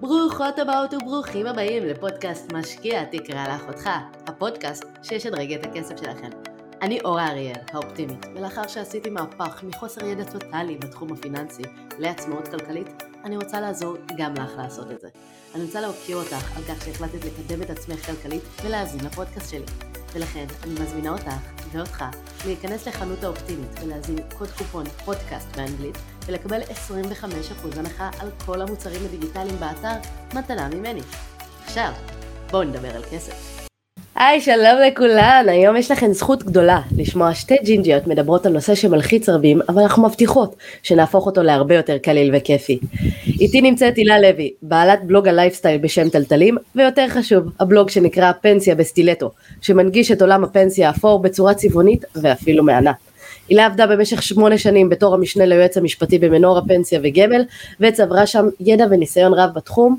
ברוכות הבאות וברוכים הבאים לפודקאסט משקיע תקרא לאחותך, הפודקאסט שישדרג את הכסף שלכם. אני אורה אריאל, האופטימית, ולאחר שעשיתי מהפך מחוסר ידע טוטאלי בתחום הפיננסי לעצמאות כלכלית, אני רוצה לעזור גם לך לעשות את זה. אני רוצה להוקיר אותך על כך שהחלטת לקדם את עצמך כלכלית ולהאזין לפודקאסט שלי. ולכן אני מזמינה אותך ואותך להיכנס לחנות האופטימית ולהזין קוד קופון פודקאסט באנגלית ולקבל 25% הנחה על כל המוצרים הדיגיטליים באתר מתנה ממני. עכשיו, בואו נדבר על כסף. היי, שלום לכולן, היום יש לכם זכות גדולה לשמוע שתי ג'ינג'יות מדברות על נושא שמלחיץ רבים, אבל אנחנו מבטיחות שנהפוך אותו להרבה יותר קליל וכיפי. איתי נמצאת הילה לוי, בעלת בלוג הלייפסטייל בשם טלטלים, ויותר חשוב, הבלוג שנקרא פנסיה בסטילטו, שמנגיש את עולם הפנסיה האפור בצורה צבעונית ואפילו מהנה. הילה עבדה במשך שמונה שנים בתור המשנה ליועץ המשפטי במנור הפנסיה וגמל, וצברה שם ידע וניסיון רב בתחום,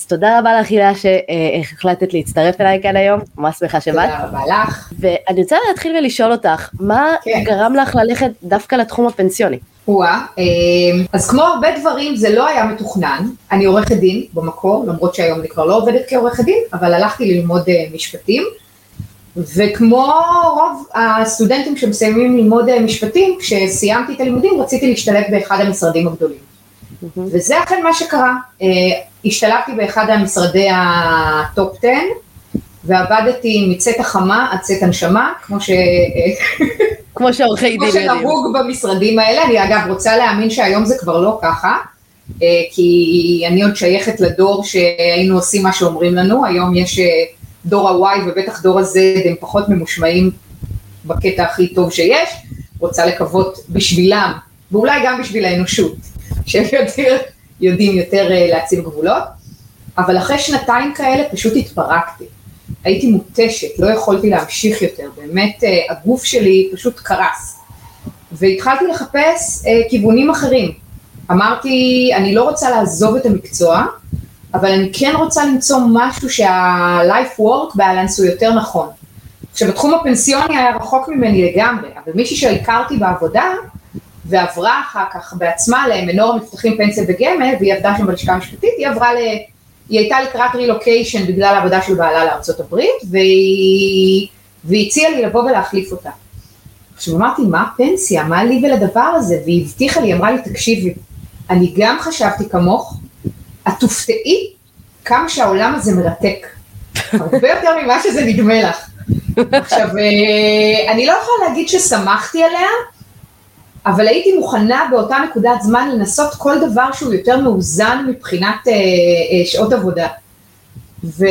אז תודה רבה לך הילה שהחלטת להצטרף אליי כאן היום, ממש שמחה שבאת. תודה רבה לך. ואני רוצה להתחיל ולשאול אותך, מה כן. גרם לך ללכת דווקא לתחום הפנסיוני? וואה, אה, אז כמו הרבה דברים זה לא היה מתוכנן, אני עורכת דין במקור, למרות שהיום אני כבר לא עובדת כעורכת דין, אבל הלכתי ללמוד אה, משפטים, וכמו רוב הסטודנטים שמסיימים ללמוד אה, משפטים, כשסיימתי את הלימודים רציתי להשתלב באחד המשרדים הגדולים. אמ-המ. וזה אכן מה שקרה. אה, השתלבתי באחד המשרדי ה top 10, ועבדתי מצאת החמה עד צאת הנשמה, כמו ש... כמו שעורכי דין יודעים. כמו שנהוג במשרדים האלה, אני אגב רוצה להאמין שהיום זה כבר לא ככה, אה, כי אני עוד שייכת לדור שהיינו עושים מה שאומרים לנו, היום יש דור ה-Y ובטח דור ה-Z הם פחות ממושמעים בקטע הכי טוב שיש, רוצה לקוות בשבילם, ואולי גם בשביל האנושות. שהם יותר, יודעים יותר אה, להציב גבולות, אבל אחרי שנתיים כאלה פשוט התפרקתי. הייתי מותשת, לא יכולתי להמשיך יותר, באמת אה, הגוף שלי פשוט קרס. והתחלתי לחפש אה, כיוונים אחרים. אמרתי, אני לא רוצה לעזוב את המקצוע, אבל אני כן רוצה למצוא משהו שה-life work balance הוא יותר נכון. עכשיו, התחום הפנסיוני היה רחוק ממני לגמרי, אבל מישהי שהכרתי בעבודה, ועברה אחר כך בעצמה למנור מבטחים פנסיה וגמל, והיא עבדה שם בלשכה המשפטית, היא עברה ל... היא הייתה לקראת רילוקיישן בגלל העבודה של בעלה הברית, והיא, והיא הציעה לי לבוא ולהחליף אותה. עכשיו אמרתי, מה הפנסיה? מה לי ולדבר הזה? והיא הבטיחה לי, אמרה לי, תקשיבי, אני גם חשבתי כמוך, את תופתעי כמה שהעולם הזה מרתק. הרבה יותר ממה שזה נדמה לך. עכשיו, אה, אני לא יכולה להגיד ששמחתי עליה, אבל הייתי מוכנה באותה נקודת זמן לנסות כל דבר שהוא יותר מאוזן מבחינת אה, אה, שעות עבודה. ו,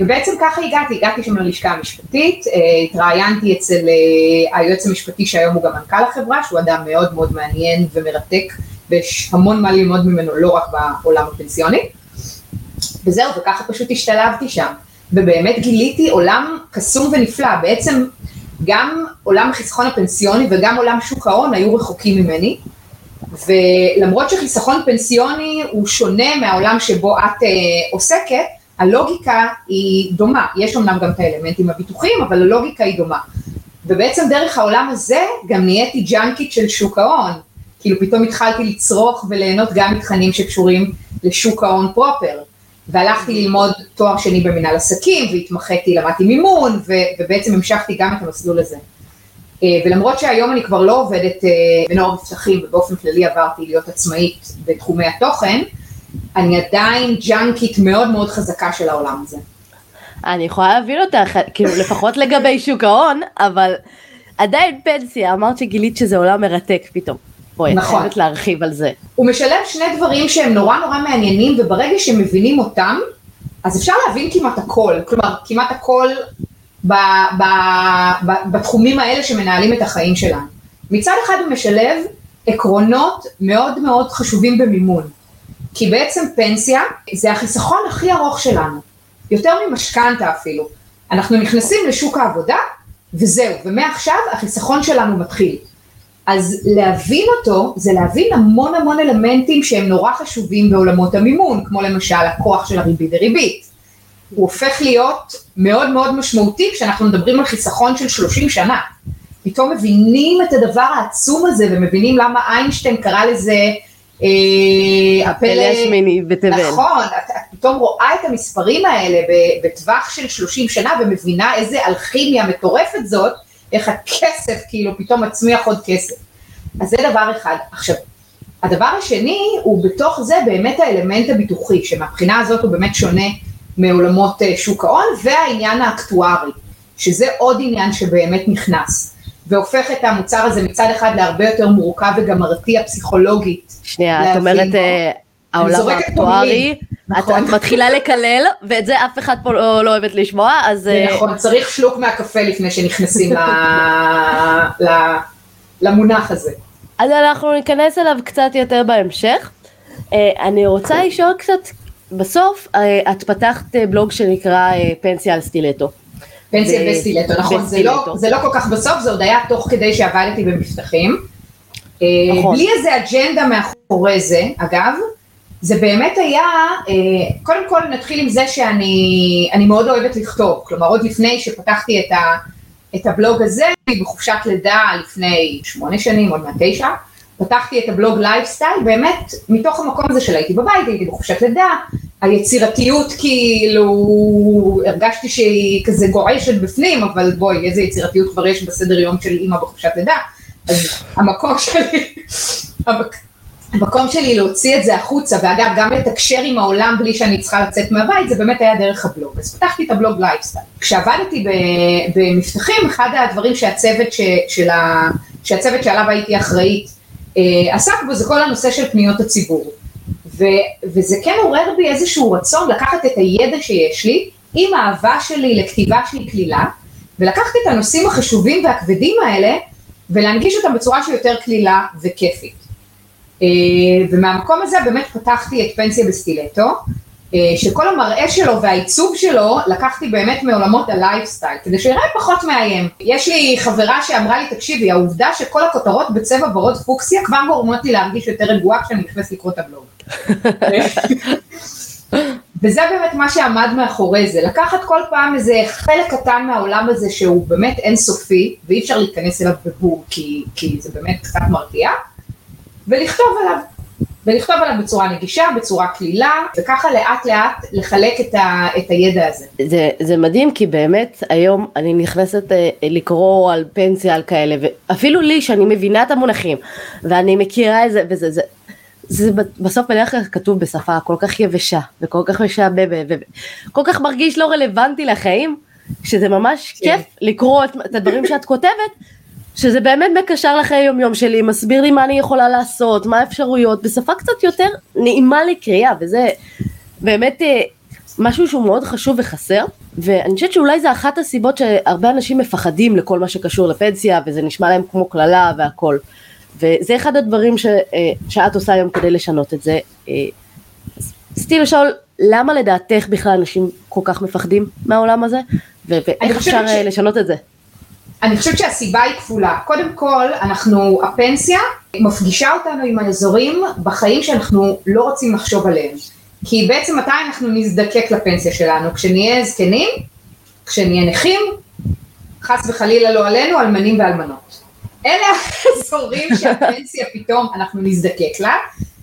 ובעצם ככה הגעתי, הגעתי שם ללשכה המשפטית, אה, התראיינתי אצל אה, היועץ המשפטי שהיום הוא גם מנכ"ל החברה, שהוא אדם מאוד מאוד מעניין ומרתק, ויש המון מה ללמוד ממנו, לא רק בעולם הפנסיוני. וזהו, וככה פשוט השתלבתי שם. ובאמת גיליתי עולם קסום ונפלא, בעצם גם עולם החיסכון הפנסיוני וגם עולם שוק ההון היו רחוקים ממני, ולמרות שחיסכון פנסיוני הוא שונה מהעולם שבו את אה, עוסקת, הלוגיקה היא דומה, יש אמנם גם את האלמנטים הביטוחיים, אבל הלוגיקה היא דומה. ובעצם דרך העולם הזה גם נהייתי ג'אנקית של שוק ההון, כאילו פתאום התחלתי לצרוך וליהנות גם מתכנים שקשורים לשוק ההון פרופר. והלכתי ללמוד תואר שני במנהל עסקים, והתמחיתי, למדתי מימון, ו, ובעצם המשכתי גם את המסלול הזה. אה, ולמרות שהיום אני כבר לא עובדת אה, בנוער מבטחים, ובאופן כללי עברתי להיות עצמאית בתחומי התוכן, אני עדיין ג'אנקית מאוד מאוד חזקה של העולם הזה. אני יכולה להבין אותך, כאילו לפחות לגבי שוק ההון, אבל עדיין פנסיה, אמרת שגילית שזה עולם מרתק פתאום. בואי, נכון. חייבת להרחיב על זה. הוא משלב שני דברים שהם נורא נורא מעניינים, וברגע שמבינים אותם, אז אפשר להבין כמעט הכל, כלומר, כמעט הכל ב, ב, ב, בתחומים האלה שמנהלים את החיים שלנו. מצד אחד הוא משלב עקרונות מאוד מאוד חשובים במימון, כי בעצם פנסיה זה החיסכון הכי ארוך שלנו, יותר ממשכנתה אפילו. אנחנו נכנסים לשוק העבודה, וזהו, ומעכשיו החיסכון שלנו מתחיל. אז להבין אותו זה להבין המון המון אלמנטים שהם נורא חשובים בעולמות המימון, כמו למשל הכוח של הריבית וריבית. הוא הופך להיות מאוד מאוד משמעותי כשאנחנו מדברים על חיסכון של 30 שנה. פתאום מבינים את הדבר העצום הזה ומבינים למה איינשטיין קרא לזה אה, הפלא השמיני בתבל. נכון, פתאום רואה את המספרים האלה בטווח של 30 שנה ומבינה איזה אלכימיה מטורפת זאת, איך הכסף כאילו פתאום מצמיח עוד כסף. אז זה דבר אחד. עכשיו, הדבר השני הוא בתוך זה באמת האלמנט הביטוחי, שמבחינה הזאת הוא באמת שונה מעולמות אה, שוק ההון, והעניין האקטוארי, שזה עוד עניין שבאמת נכנס. והופך את המוצר הזה מצד אחד להרבה יותר מורכב וגם מרתיע פסיכולוגית. שנייה, את אומרת אה, העולם האקטוארי, נכון. את, מתחילה לקלל, ואת זה אף אחד פה לא, לא אוהבת לשמוע, אז... אה, נכון, צריך שלוק מהקפה לפני שנכנסים ל, ל, למונח הזה. אז אנחנו ניכנס אליו קצת יותר בהמשך. אה, אני רוצה לשאול קצת, בסוף את פתחת בלוג שנקרא פנסיה על סטילטו. פנסיה וסטילטו, נכון, זה לא, זה לא כל כך בסוף, זה עוד היה תוך כדי שעבדתי במבטחים. אה, נכון. בלי איזה אג'נדה מאחורי זה, אגב, זה באמת היה, אה, קודם כל נתחיל עם זה שאני מאוד אוהבת לכתוב, כלומר עוד לפני שפתחתי את, ה, את הבלוג הזה, בחופשת לידה לפני שמונה שנים, עוד מעט תשע, פתחתי את הבלוג לייפסטייל, באמת מתוך המקום הזה של הייתי בבית, הייתי בחופשת לידה, היצירתיות כאילו, הרגשתי שהיא כזה גועשת בפנים, אבל בואי, איזה יצירתיות כבר יש בסדר יום של אימא בחופשת לידה, אז המקום שלי, המקום שלי להוציא את זה החוצה, ואגב, גם לתקשר עם העולם בלי שאני צריכה לצאת מהבית, זה באמת היה דרך הבלוג. אז פתחתי את הבלוג לייפסטייל. כשעבדתי במבטחים, אחד הדברים שהצוות, ש, של ה, שהצוות שעליו הייתי אחראית אה, עסק בו, זה כל הנושא של פניות הציבור. ו, וזה כן עורר בי איזשהו רצון לקחת את הידע שיש לי, עם האהבה שלי לכתיבה שהיא קלילה, ולקחת את הנושאים החשובים והכבדים האלה, ולהנגיש אותם בצורה שיותר קלילה וכיפית. אה, ומהמקום הזה באמת פתחתי את פנסיה בסטילטו, אה, שכל המראה שלו והעיצוב שלו לקחתי באמת מעולמות הלייפסטייל, כדי שיראה פחות מאיים. יש לי חברה שאמרה לי, תקשיבי, העובדה שכל הכותרות בצבע ורוד פוקסיה כבר גורמות לי להרגיש יותר רגועה כשאני נכנסת לקרוא את הבלוג. וזה באמת מה שעמד מאחורי זה, לקחת כל פעם איזה חלק קטן מהעולם הזה שהוא באמת אינסופי, ואי אפשר להיכנס אליו בבור כי, כי זה באמת קצת מרתיע, ולכתוב עליו. ולכתוב עליו בצורה נגישה, בצורה קלילה, וככה לאט לאט לחלק את, ה, את הידע הזה. זה, זה מדהים כי באמת היום אני נכנסת אה, לקרוא על פנסיה על כאלה, ואפילו לי שאני מבינה את המונחים, ואני מכירה את זה, וזה, זה, זה בסוף בדרך כלל כתוב בשפה כל כך יבשה, וכל כך משעבבת, וכל כך מרגיש לא רלוונטי לחיים, שזה ממש כן. כיף לקרוא את, את הדברים שאת כותבת, שזה באמת מקשר לחיי יום יום שלי, מסביר לי מה אני יכולה לעשות, מה האפשרויות, בשפה קצת יותר נעימה לקריאה, וזה באמת אה, משהו שהוא מאוד חשוב וחסר, ואני חושבת שאולי זה אחת הסיבות שהרבה אנשים מפחדים לכל מה שקשור לפנסיה, וזה נשמע להם כמו קללה והכל. וזה אחד הדברים ש, אה, שאת עושה היום כדי לשנות את זה. אה, רציתי לשאול, למה לדעתך בכלל אנשים כל כך מפחדים מהעולם הזה, ואיך אפשר ש... לשנות את זה? אני חושבת שהסיבה היא כפולה. קודם כל, אנחנו, הפנסיה מפגישה אותנו עם האזורים בחיים שאנחנו לא רוצים לחשוב עליהם. כי בעצם מתי אנחנו נזדקק לפנסיה שלנו? כשנהיה זקנים? כשנהיה נכים? חס וחלילה לא עלינו, אלמנים ואלמנות. אלה האזורים שהפנסיה פתאום אנחנו נזדקק לה,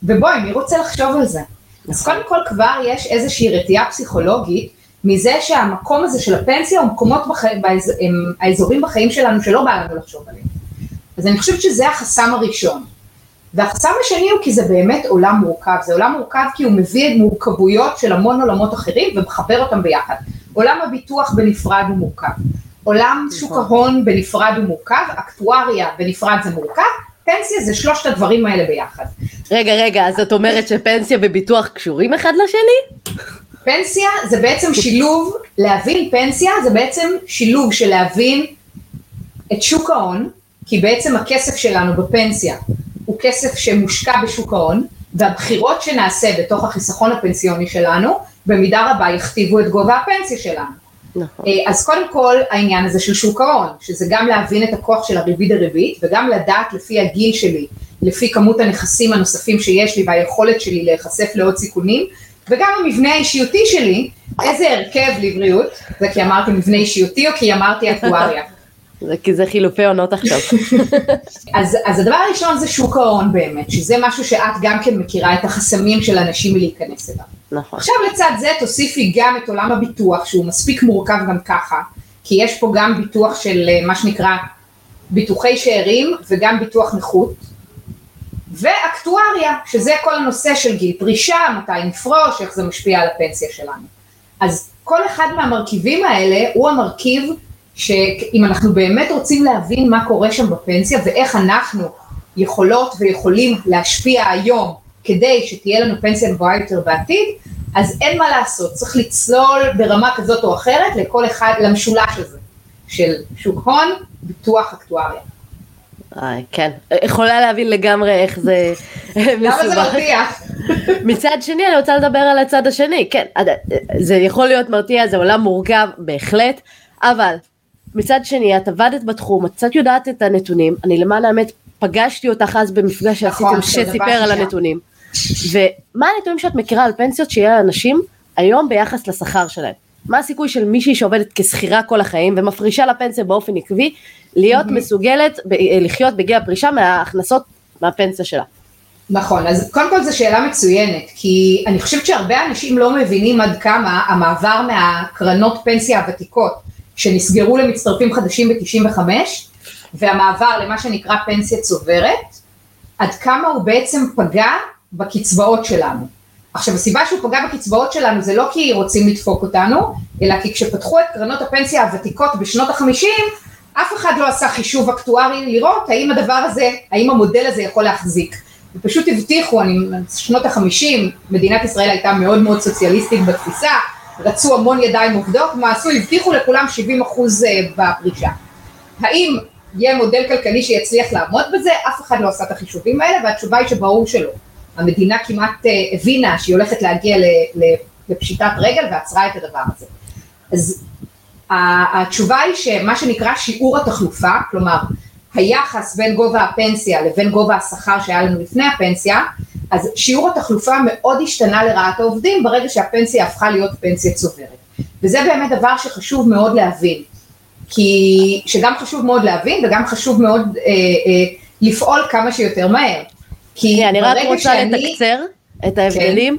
ובואי, מי רוצה לחשוב על זה? אז קודם כל כבר יש איזושהי רתיעה פסיכולוגית מזה שהמקום הזה של הפנסיה הוא מקומות, בחיים, באזור, הם האזורים בחיים שלנו שלא בא לנו לחשוב עליהם. אז אני חושבת שזה החסם הראשון. והחסם השני הוא כי זה באמת עולם מורכב, זה עולם מורכב כי הוא מביא את מורכבויות של המון עולמות אחרים ומחבר אותם ביחד. עולם הביטוח בנפרד הוא מורכב, עולם נכון. שוק ההון בנפרד הוא מורכב, אקטואריה בנפרד זה מורכב, פנסיה זה שלושת הדברים האלה ביחד. רגע, רגע, אז את אומרת שפנסיה וביטוח קשורים אחד לשני? פנסיה זה בעצם שילוב, להבין פנסיה זה בעצם שילוב של להבין את שוק ההון, כי בעצם הכסף שלנו בפנסיה הוא כסף שמושקע בשוק ההון, והבחירות שנעשה בתוך החיסכון הפנסיוני שלנו, במידה רבה יכתיבו את גובה הפנסיה שלנו. נכון. אה, אז קודם כל העניין הזה של שוק ההון, שזה גם להבין את הכוח של הריבית דריבית, וגם לדעת לפי הגיל שלי, לפי כמות הנכסים הנוספים שיש לי והיכולת שלי להיחשף לעוד סיכונים, וגם המבנה האישיותי שלי, איזה הרכב לבריאות, זה כי אמרתי מבנה אישיותי או כי אמרתי אקטואריה? זה כי זה חילופי עונות עכשיו. אז, אז הדבר הראשון זה שוק ההון באמת, שזה משהו שאת גם כן מכירה את החסמים של אנשים מלהיכנס אליו. נכון. עכשיו לצד זה תוסיפי גם את עולם הביטוח, שהוא מספיק מורכב גם ככה, כי יש פה גם ביטוח של אה, מה שנקרא ביטוחי שאירים וגם ביטוח נכות, ואקטואריה, שזה כל הנושא של גיל פרישה, מתי נפרוש, איך זה משפיע על הפנסיה שלנו. אז כל אחד מהמרכיבים האלה הוא המרכיב שאם אנחנו באמת רוצים להבין מה קורה שם בפנסיה ואיך אנחנו יכולות ויכולים להשפיע היום כדי שתהיה לנו פנסיה גבוהה יותר בעתיד, אז אין מה לעשות, צריך לצלול ברמה כזאת או אחרת לכל אחד, למשולש הזה של שוק הון, ביטוח, אקטואריה. כן, יכולה להבין לגמרי איך זה למה זה מרתיע? מצד שני, אני רוצה לדבר על הצד השני, כן, זה יכול להיות מרתיע, זה עולם מורכב, בהחלט, אבל מצד שני, את עבדת בתחום, את קצת יודעת את הנתונים, אני למען האמת פגשתי אותך אז במפגש נכון, שעשיתם זה שסיפר על. הנתונים. ומה הנתונים שאת מכירה על פנסיות שיהיה לאנשים היום ביחס לשכר שלהם? מה הסיכוי של מישהי שעובדת כשכירה כל החיים ומפרישה לפנסיה באופן עקבי, להיות מסוגלת ב- לחיות בגיל הפרישה מההכנסות מהפנסיה שלה? נכון, אז קודם כל זו שאלה מצוינת, כי אני חושבת שהרבה אנשים לא מבינים עד כמה המעבר מהקרנות פנסיה הוותיקות שנסגרו למצטרפים חדשים ב-95 והמעבר למה שנקרא פנסיה צוברת, עד כמה הוא בעצם פגע בקצבאות שלנו. עכשיו הסיבה שהוא פגע בקצבאות שלנו זה לא כי רוצים לדפוק אותנו, אלא כי כשפתחו את קרנות הפנסיה הוותיקות בשנות החמישים, אף אחד לא עשה חישוב אקטוארי לראות האם הדבר הזה, האם המודל הזה יכול להחזיק. ופשוט הבטיחו, אני, שנות החמישים, מדינת ישראל הייתה מאוד מאוד סוציאליסטית בתפיסה, רצו המון ידיים עובדות, מה עשו? הבטיחו לכולם 70 אחוז אה, בפרישה. האם יהיה מודל כלכלי שיצליח לעמוד בזה? אף אחד לא עשה את החישובים האלה, והתשובה היא שברור שלא. המדינה כמעט אה, הבינה שהיא הולכת להגיע לפשיטת רגל ועצרה את הדבר הזה. אז התשובה היא שמה שנקרא שיעור התחלופה, כלומר היחס בין גובה הפנסיה לבין גובה השכר שהיה לנו לפני הפנסיה, אז שיעור התחלופה מאוד השתנה לרעת העובדים ברגע שהפנסיה הפכה להיות פנסיה צוברת. וזה באמת דבר שחשוב מאוד להבין. כי, שגם חשוב מאוד להבין וגם חשוב מאוד אה, אה, לפעול כמה שיותר מהר. כי אני רק ברגע רוצה שאני- לתקצר את ההבדלים.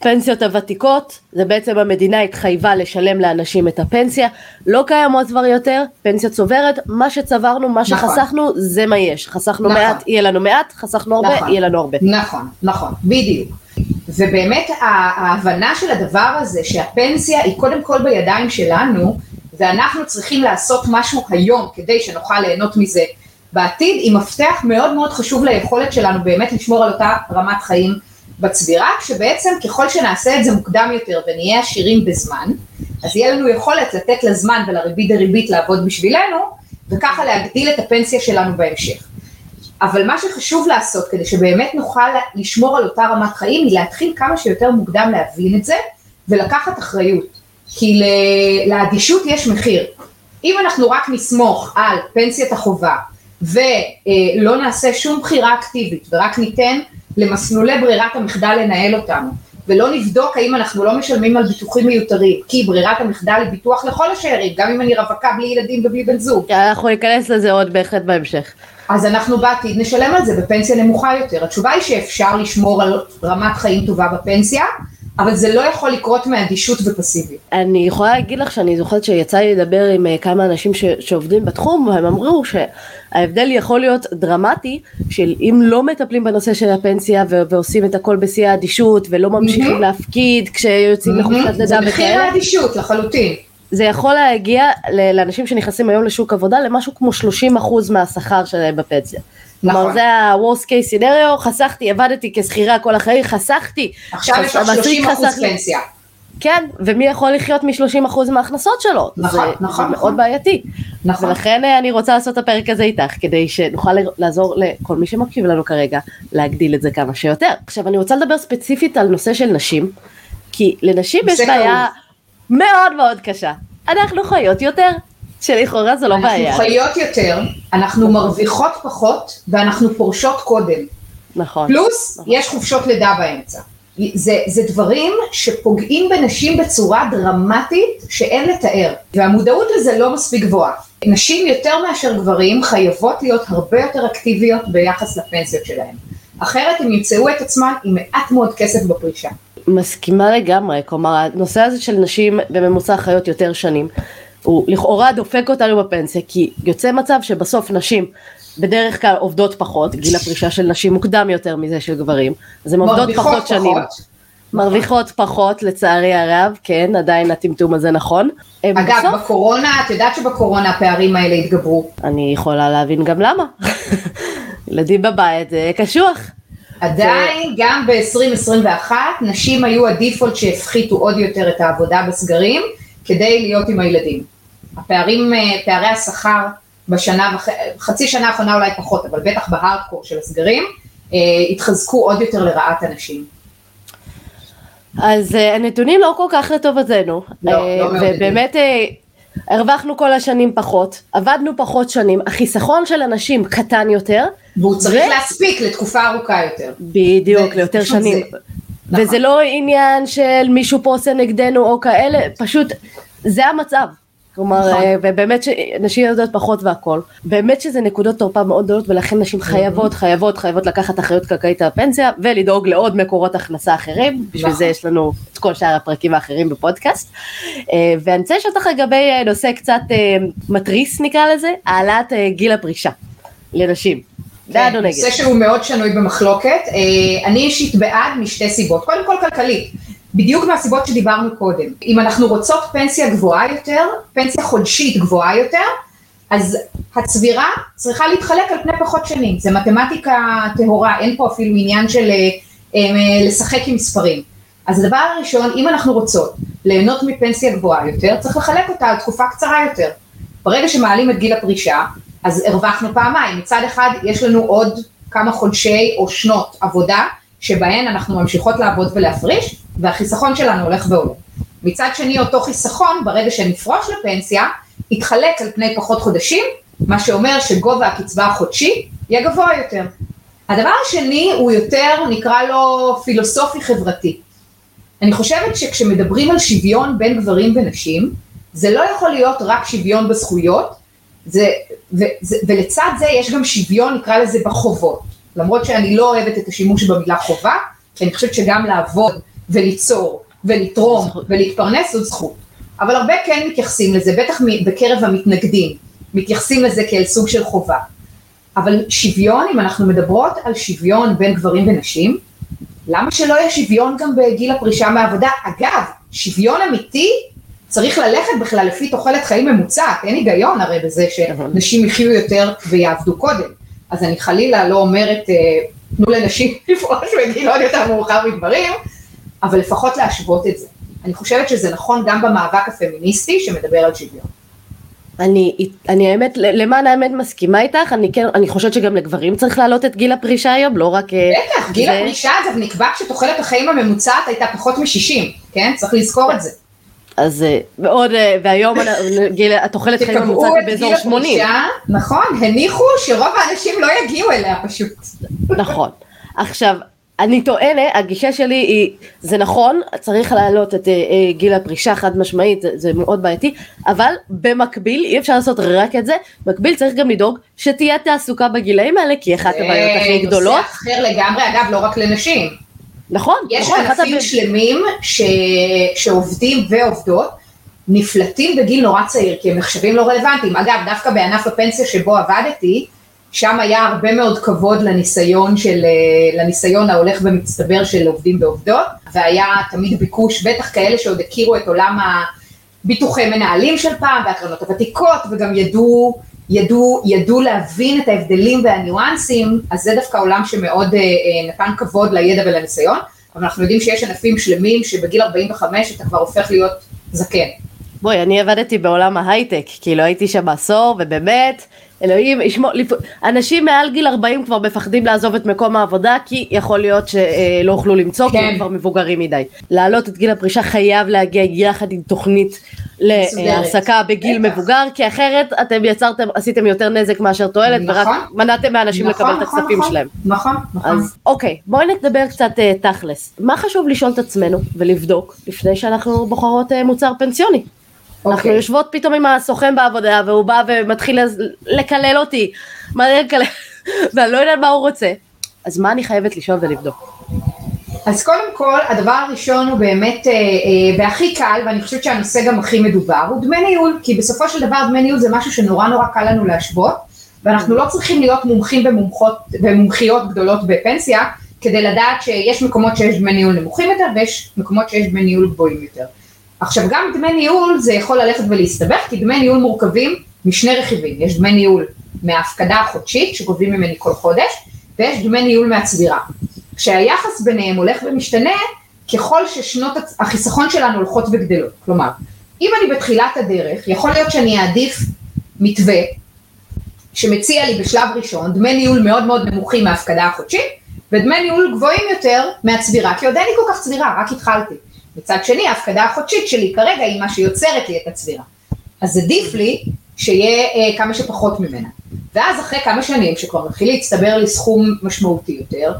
פנסיות הוותיקות, זה בעצם המדינה התחייבה לשלם לאנשים את הפנסיה, לא קיימות כבר יותר, פנסיה צוברת, מה שצברנו, מה נכון. שחסכנו, זה מה יש. חסכנו נכון. מעט, יהיה לנו מעט, חסכנו הרבה, נכון. יהיה לנו הרבה. נכון, נכון, בדיוק. ובאמת ההבנה של הדבר הזה שהפנסיה היא קודם כל בידיים שלנו ואנחנו צריכים לעשות משהו היום כדי שנוכל ליהנות מזה בעתיד היא מפתח מאוד מאוד חשוב ליכולת שלנו באמת לשמור על אותה רמת חיים בצבירה כשבעצם ככל שנעשה את זה מוקדם יותר ונהיה עשירים בזמן אז יהיה לנו יכולת לתת לזמן ולריבית דריבית לעבוד בשבילנו וככה להגדיל את הפנסיה שלנו בהמשך. אבל מה שחשוב לעשות כדי שבאמת נוכל לשמור על אותה רמת חיים היא להתחיל כמה שיותר מוקדם להבין את זה ולקחת אחריות. כי לאדישות יש מחיר. אם אנחנו רק נסמוך על פנסיית החובה ולא נעשה שום בחירה אקטיבית ורק ניתן למסלולי ברירת המחדל לנהל אותנו ולא נבדוק האם אנחנו לא משלמים על ביטוחים מיותרים כי ברירת המחדל היא ביטוח לכל השארים גם אם אני רווקה בלי ילדים ובלי בן זוג אנחנו ניכנס לזה עוד בהחלט בהמשך. אז אנחנו בעתיד נשלם על זה בפנסיה נמוכה יותר. התשובה היא שאפשר לשמור על רמת חיים טובה בפנסיה, אבל זה לא יכול לקרות מאדישות ופסיביות. אני יכולה להגיד לך שאני זוכרת שיצא לי לדבר עם אה, כמה אנשים ש, שעובדים בתחום והם אמרו שההבדל יכול להיות דרמטי של אם לא מטפלים בנושא של הפנסיה ו- ועושים את הכל בשיא האדישות ולא ממשיכים מהמם. להפקיד כשיוצאים לחופשת זה לידה מחיר וכאלה האדישות לחלוטין. זה יכול להגיע לאנשים שנכנסים היום לשוק עבודה למשהו כמו 30% מהשכר שלהם בפנסיה. כלומר נכון. זה ה-Worst case scenario, חסכתי, עבדתי כשכירה כל החיים, חסכתי. עכשיו יש לך המעסיק 30 אחוז. פנסיה. כן, ומי יכול לחיות מ-30% מההכנסות שלו? נכון, זה, נכון, זה נכון. מאוד בעייתי. נכון. ולכן אה, אני רוצה לעשות את הפרק הזה איתך, כדי שנוכל לעזור לכל מי שמקשיב לנו כרגע, להגדיל את זה כמה שיותר. עכשיו אני רוצה לדבר ספציפית על נושא של נשים, כי לנשים יש בעיה מאוד מאוד קשה. אנחנו חיות יותר, שלכאורה זו לא בעיה. אנחנו חיות יותר, אנחנו מרוויחות פחות ואנחנו פורשות קודם. נכון. פלוס יש חופשות לידה באמצע. זה, זה דברים שפוגעים בנשים בצורה דרמטית שאין לתאר, והמודעות לזה לא מספיק גבוהה. נשים יותר מאשר גברים חייבות להיות הרבה יותר אקטיביות ביחס לפנסיות שלהן. אחרת הם ימצאו את עצמן עם מעט מאוד כסף בפרישה. מסכימה לגמרי, כלומר הנושא הזה של נשים בממוצע חיות יותר שנים, הוא לכאורה דופק אותנו בפנסיה, כי יוצא מצב שבסוף נשים בדרך כלל עובדות פחות, גיל הפרישה של נשים מוקדם יותר מזה של גברים, אז הן עובדות פחות, פחות שנים. מרוויחות פחות לצערי הרב, כן, עדיין הטמטום הזה נכון. אגב, בסוף... בקורונה, את יודעת שבקורונה הפערים האלה התגברו. אני יכולה להבין גם למה. ילדים בבית זה קשוח. עדיין, גם ב-2021, נשים היו הדיפולט שהפחיתו עוד יותר את העבודה בסגרים, כדי להיות עם הילדים. הפערים, אה, פערי השכר בשנה, חצי שנה האחרונה אולי פחות, אבל בטח בהארדקור של הסגרים, אה, התחזקו עוד יותר לרעת הנשים. אז uh, הנתונים לא כל כך לטובתנו, לא, לא ובאמת uh, הרווחנו כל השנים פחות, עבדנו פחות שנים, החיסכון של אנשים קטן יותר. והוא צריך ו... להספיק לתקופה ארוכה יותר. בדיוק, ליותר שנים. זה. נכון. וזה לא עניין של מישהו פה עושה נגדנו או כאלה, פשוט זה המצב. כלומר, נכון. ובאמת שנשים יודעות פחות והכל. באמת שזה נקודות תורפה מאוד גדולות ולכן נשים חייבות, חייבות, חייבות לקחת אחריות כלכלית על הפנסיה ולדאוג לעוד מקורות הכנסה אחרים. בשביל זה נכון. יש לנו את כל שאר הפרקים האחרים בפודקאסט. אה, ואני רוצה לשאול אותך לגבי אה, נושא קצת אה, מתריס נקרא לזה, העלאת גיל הפרישה לנשים. בעד או נגד? נושא שהוא מאוד שנוי במחלוקת. אני אישית בעד משתי סיבות. קודם כל כלכלית. בדיוק מהסיבות שדיברנו קודם. אם אנחנו רוצות פנסיה גבוהה יותר, פנסיה חודשית גבוהה יותר, אז הצבירה צריכה להתחלק על פני פחות שנים. זה מתמטיקה טהורה, אין פה אפילו עניין של אה, אה, לשחק עם מספרים. אז הדבר הראשון, אם אנחנו רוצות ליהנות מפנסיה גבוהה יותר, צריך לחלק אותה על תקופה קצרה יותר. ברגע שמעלים את גיל הפרישה, אז הרווחנו פעמיים. מצד אחד, יש לנו עוד כמה חודשי או שנות עבודה, שבהן אנחנו ממשיכות לעבוד ולהפריש, והחיסכון שלנו הולך ועולה. מצד שני, אותו חיסכון, ברגע שנפרוש לפנסיה, יתחלק על פני פחות חודשים, מה שאומר שגובה הקצבה החודשי יהיה גבוה יותר. הדבר השני הוא יותר, נקרא לו פילוסופי חברתי. אני חושבת שכשמדברים על שוויון בין גברים ונשים, זה לא יכול להיות רק שוויון בזכויות, זה, ו, זה, ולצד זה יש גם שוויון, נקרא לזה, בחובות. למרות שאני לא אוהבת את השימוש במילה חובה, כי אני חושבת שגם לעבוד וליצור ולתרום ולהתפרנס זאת זכות. אבל הרבה כן מתייחסים לזה, בטח בקרב המתנגדים, מתייחסים לזה כאל סוג של חובה. אבל שוויון, אם אנחנו מדברות על שוויון בין גברים ונשים, למה שלא יהיה שוויון גם בגיל הפרישה מעבודה? אגב, שוויון אמיתי צריך ללכת בכלל לפי תוחלת חיים ממוצעת, אין היגיון הרי בזה שנשים יחיו יותר ויעבדו קודם. אז אני חלילה לא אומרת, אה, תנו לנשים לפרוש בגיל עוד יותר מאוחר מגברים, אבל לפחות להשוות את זה. אני חושבת שזה נכון גם במאבק הפמיניסטי שמדבר על שוויון. אני, אני האמת, למען האמת מסכימה איתך, אני כן, אני חושבת שגם לגברים צריך להעלות את גיל הפרישה היום, לא רק... אה, בטח, גיל זה... הפרישה אגב נקבע כשתוחלת החיים הממוצעת הייתה פחות מ-60, כן? צריך לזכור את זה. אז אה, מאוד, אה, והיום גיל, התוחלת חיים הממוצעת היא באזור 80. נכון, הניחו שרוב האנשים לא יגיעו אליה פשוט. נכון. עכשיו, אני טוענת, הגישה שלי היא, זה נכון, צריך להעלות את uh, גיל הפרישה חד משמעית, זה, זה מאוד בעייתי, אבל במקביל, אי אפשר לעשות רק את זה, במקביל צריך גם לדאוג שתהיה תעסוקה בגילאים האלה, כי אחת הבעיות הכי גדולות. זה נושא אחר לגמרי, אגב, לא רק לנשים. נכון, יש נכון. יש ענפים שלמים ש... שעובדים ועובדות, נפלטים בגיל נורא צעיר, כי הם נחשבים לא רלוונטיים. אגב, דווקא בענף הפנסיה שבו עבדתי, שם היה הרבה מאוד כבוד לניסיון של, אה, לניסיון ההולך ומצטבר של עובדים ועובדות, והיה תמיד ביקוש, בטח כאלה שעוד הכירו את עולם הביטוחי מנהלים של פעם, והקרנות הוותיקות, וגם ידעו, ידעו, ידעו להבין את ההבדלים והניואנסים, אז זה דווקא עולם שמאוד אה, אה, נתן כבוד לידע ולניסיון, אבל אנחנו יודעים שיש ענפים שלמים שבגיל 45 אתה כבר הופך להיות זקן. בואי, אני עבדתי בעולם ההייטק, כאילו הייתי שם עשור, ובאמת, אלוהים ישמור, אנשים מעל גיל 40 כבר מפחדים לעזוב את מקום העבודה כי יכול להיות שלא יוכלו למצוא כן. כי הם כבר מבוגרים מדי. להעלות את גיל הפרישה חייב להגיע יחד עם תוכנית להעסקה בגיל בטח. מבוגר כי אחרת אתם יצרתם, עשיתם יותר נזק מאשר תועלת נכון, ורק מנעתם מאנשים נכון, לקבל נכון, את הכספים נכון, שלהם. נכון, נכון. אז אוקיי, בואי נדבר קצת uh, תכלס. מה חשוב לשאול את עצמנו ולבדוק לפני שאנחנו בוחרות uh, מוצר פנסיוני? אנחנו אוקיי. יושבות פתאום עם הסוכן בעבודה והוא בא ומתחיל לקלל אותי, מה זה לקלל, ואני לא יודעת מה הוא רוצה, אז מה אני חייבת לשאול ולבדוק? אז קודם כל, הדבר הראשון הוא באמת, אה, אה, והכי קל, ואני חושבת שהנושא גם הכי מדובר, הוא דמי ניהול, כי בסופו של דבר דמי ניהול זה משהו שנורא נורא קל לנו להשוות, ואנחנו לא צריכים להיות מומחים ומומחות, ומומחיות גדולות בפנסיה, כדי לדעת שיש מקומות שיש דמי ניהול נמוכים יותר, ויש מקומות שיש דמי ניהול גבוהים יותר. עכשיו גם דמי ניהול זה יכול ללכת ולהסתבך, כי דמי ניהול מורכבים משני רכיבים, יש דמי ניהול מההפקדה החודשית שגובים ממני כל חודש, ויש דמי ניהול מהצבירה. כשהיחס ביניהם הולך ומשתנה, ככל ששנות החיסכון שלנו הולכות וגדלות. כלומר, אם אני בתחילת הדרך, יכול להיות שאני אעדיף מתווה שמציע לי בשלב ראשון דמי ניהול מאוד מאוד נמוכים מההפקדה החודשית, ודמי ניהול גבוהים יותר מהצבירה, כי עוד אין לי כל כך צבירה, רק התחלתי. מצד שני, ההפקדה החודשית שלי כרגע היא מה שיוצרת לי את הצבירה. אז עדיף לי שיהיה אה, כמה שפחות ממנה. ואז אחרי כמה שנים, שכבר מתחיל להצטבר לי סכום משמעותי יותר,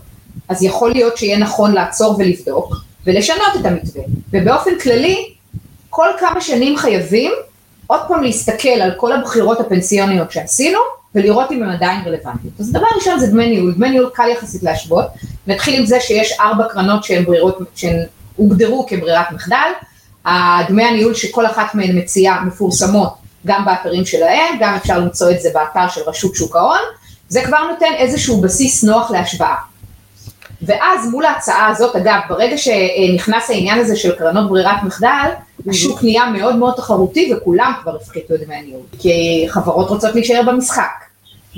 אז יכול להיות שיהיה נכון לעצור ולבדוק ולשנות את המתווה. ובאופן כללי, כל כמה שנים חייבים עוד פעם להסתכל על כל הבחירות הפנסיוניות שעשינו, ולראות אם הן עדיין רלוונטיות. אז דבר ראשון זה דמי ניהול, דמי ניהול קל יחסית להשוות, נתחיל עם זה שיש ארבע קרנות שהן ברירות, שהן הוגדרו כברירת מחדל, הדמי הניהול שכל אחת מהן מציעה מפורסמות גם באתרים שלהם, גם אפשר למצוא את זה באתר של רשות שוק ההון, זה כבר נותן איזשהו בסיס נוח להשוואה. ואז מול ההצעה הזאת, אגב, ברגע שנכנס העניין הזה של קרנות ברירת מחדל, השוק נהיה מאוד מאוד תחרותי וכולם כבר הפחיתו את דמי הניהול, כי חברות רוצות להישאר במשחק,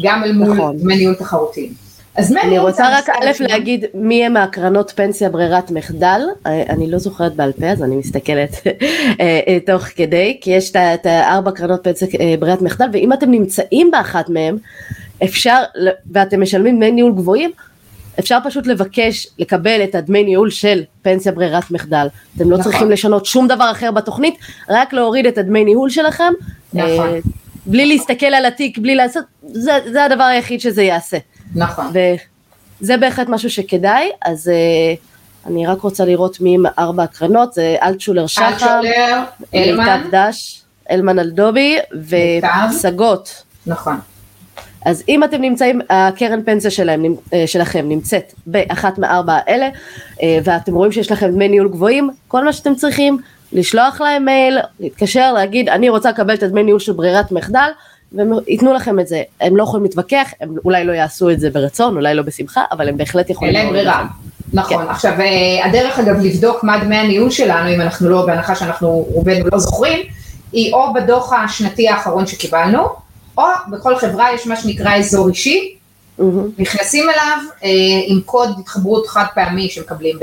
גם אל מול נכון. דמי ניהול תחרותיים. אז אני רוצה רק א' להגיד מי הם הקרנות פנסיה ברירת מחדל, אה, אני לא זוכרת בעל פה אז אני מסתכלת אה, אה, תוך כדי, כי יש את הארבע קרנות פנסיה ברירת מחדל ואם אתם נמצאים באחת מהם אפשר, ואתם משלמים דמי ניהול גבוהים, אפשר פשוט לבקש לקבל את הדמי ניהול של פנסיה ברירת מחדל. אתם לא נכון. צריכים לשנות שום דבר אחר בתוכנית, רק להוריד את הדמי ניהול שלכם. נכון. בלי להסתכל על התיק, בלי לעשות, זה, זה הדבר היחיד שזה יעשה. נכון. וזה בהחלט משהו שכדאי, אז uh, אני רק רוצה לראות מי עם ארבע הקרנות, זה אלטשולר שחר, אלמן, דש, אלמן אלדובי ופסגות. נכון. אז אם אתם נמצאים, הקרן פנסיה שלהם, אה, שלכם נמצאת באחת מארבע האלה, אה, ואתם רואים שיש לכם דמי ניהול גבוהים, כל מה שאתם צריכים, לשלוח להם מייל, להתקשר, להגיד, אני רוצה לקבל את הדמי ניהול של ברירת מחדל, והם ייתנו לכם את זה. הם לא יכולים להתווכח, הם אולי לא יעשו את זה ברצון, אולי לא בשמחה, אבל הם בהחלט יכולים... אין להם ברירה. נכון, כן. עכשיו אה, הדרך אגב לבדוק מה דמי הניהול שלנו, אם אנחנו לא, בהנחה שאנחנו רובנו לא זוכרים, היא או בדוח השנתי האחרון שקיבלנו, או בכל חברה יש מה שנקרא אזור אישי, mm-hmm. נכנסים אליו אה, עם קוד התחברות חד פעמי שמקבלים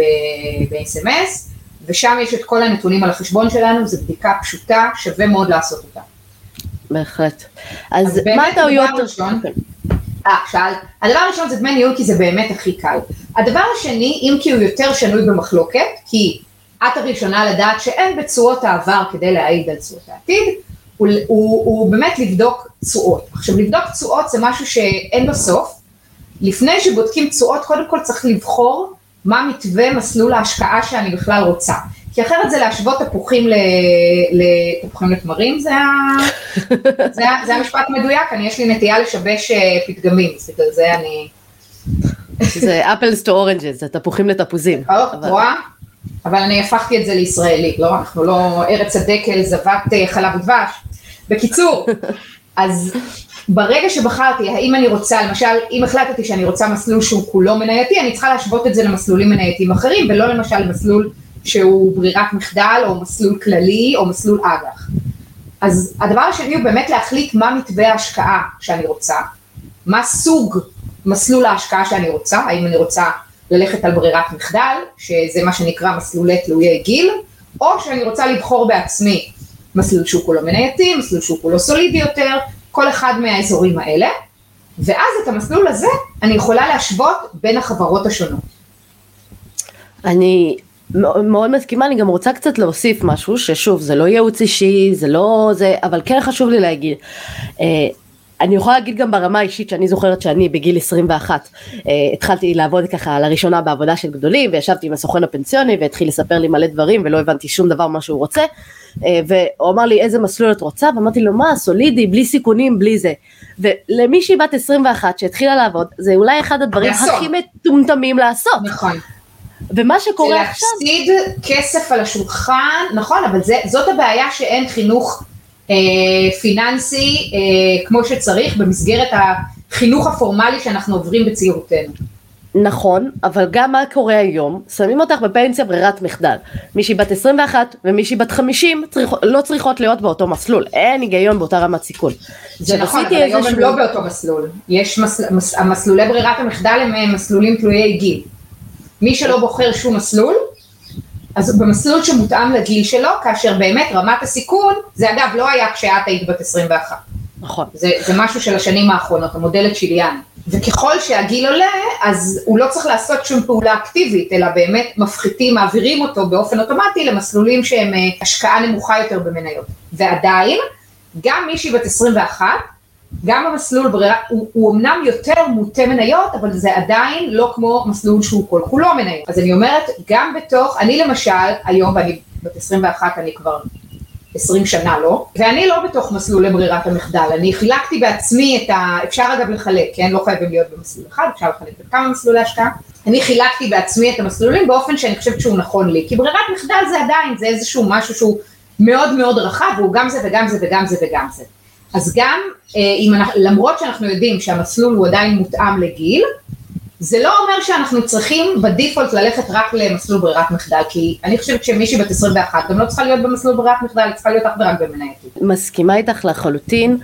ב-SMS, ושם יש את כל הנתונים על החשבון שלנו, זו בדיקה פשוטה, שווה מאוד לעשות אותה. בהחלט. אז, אז מה הטעויות? אה, שאלת. הדבר הראשון זה דמי ניהול כי זה באמת הכי קל. הדבר השני, אם כי הוא יותר שנוי במחלוקת, כי את הראשונה לדעת שאין בתשואות העבר כדי להעיד על תשואות העתיד, הוא, הוא, הוא באמת לבדוק תשואות. עכשיו לבדוק תשואות זה משהו שאין לו סוף. לפני שבודקים תשואות, קודם כל צריך לבחור מה מתווה מסלול ההשקעה שאני בכלל רוצה. כי אחרת זה להשוות תפוחים לתפוחים לתמרים, זה, זה, זה המשפט מדויק, אני יש לי נטייה לשבש אה, פתגמים, אז בגלל זה אני... זה apples to oranges, זה תפוחים לתפוזים. את רואה? אבל אני הפכתי את זה לישראלי, לא, אנחנו לא ארץ הדקל, זבת אה, חלב ודבש. בקיצור, אז ברגע שבחרתי, האם אני רוצה, למשל, אם החלטתי שאני רוצה מסלול שהוא כולו מנייתי, אני צריכה להשוות את זה למסלולים מנייתיים אחרים, ולא למשל למסלול שהוא ברירת מחדל, או מסלול כללי, או מסלול אג"ח. אז הדבר השני הוא באמת להחליט מה מתווה ההשקעה שאני רוצה, מה סוג מסלול ההשקעה שאני רוצה, האם אני רוצה ללכת על ברירת מחדל, שזה מה שנקרא מסלולי תלויי גיל, או שאני רוצה לבחור בעצמי מסלול שהוא כולו מנייתי, מסלול שהוא כולו סולידי יותר, כל אחד מהאזורים האלה, ואז את המסלול הזה אני יכולה להשוות בין החברות השונות. אני מאוד מסכימה, אני גם רוצה קצת להוסיף משהו, ששוב, זה לא ייעוץ אישי, זה לא זה, אבל כן חשוב לי להגיד. אה, אני יכולה להגיד גם ברמה האישית שאני זוכרת שאני בגיל 21 אה, התחלתי לעבוד ככה לראשונה בעבודה של גדולים וישבתי עם הסוכן הפנסיוני והתחיל לספר לי מלא דברים ולא הבנתי שום דבר מה שהוא רוצה אה, והוא אמר לי איזה מסלול את רוצה ואמרתי לו מה סולידי בלי סיכונים בלי זה ולמישהי בת 21 שהתחילה לעבוד זה אולי אחד הדברים הכי מטומטמים לעשות. נכון. ומה שקורה עכשיו... זה להפסיד כסף על השולחן, נכון, אבל זה, זאת הבעיה שאין חינוך אה, פיננסי אה, כמו שצריך במסגרת החינוך הפורמלי שאנחנו עוברים בצעירותנו. נכון, אבל גם מה קורה היום, שמים אותך בפנסיה ברירת מחדל. מישהי בת 21 ומישהי בת 50 צריכ, לא צריכות להיות באותו מסלול, אין היגיון באותה רמת סיכון. זה נכון, אבל היום הם לא באותו מסלול. יש מס, מס, המסלולי ברירת המחדל הם מסלולים תלויי גיל. מי שלא בוחר שום מסלול, אז במסלול שמותאם לגיל שלו, כאשר באמת רמת הסיכון, זה אגב לא היה כשאת היית בת 21. נכון. זה, זה משהו של השנים האחרונות, המודל הצ'יליאני. וככל שהגיל עולה, אז הוא לא צריך לעשות שום פעולה אקטיבית, אלא באמת מפחיתים, מעבירים אותו באופן אוטומטי למסלולים שהם אה, השקעה נמוכה יותר במניות. ועדיין, גם מישהי בת 21, גם המסלול ברירה, הוא, הוא אמנם יותר מוטה מניות, אבל זה עדיין לא כמו מסלול שהוא כל כולו מניות. אז אני אומרת, גם בתוך, אני למשל, היום, ואני בת 21, אני כבר 20 שנה לא, ואני לא בתוך מסלול לברירת המחדל, אני חילקתי בעצמי את ה... אפשר אגב לחלק, כן? לא חייבים להיות במסלול אחד, אפשר לחלק בכמה מסלולי השקעה. אני חילקתי בעצמי את המסלולים באופן שאני חושבת שהוא נכון לי, כי ברירת מחדל זה עדיין, זה איזשהו משהו שהוא מאוד מאוד רחב, והוא גם זה וגם זה וגם זה וגם זה. אז גם אה, אם אנחנו, למרות שאנחנו יודעים שהמסלול הוא עדיין מותאם לגיל, זה לא אומר שאנחנו צריכים בדיפולט ללכת רק למסלול ברירת מחדל, כי אני חושבת שמישהי בת 21 גם לא צריכה להיות במסלול ברירת מחדל, היא צריכה להיות אך ורק במנייתית. מסכימה איתך לחלוטין,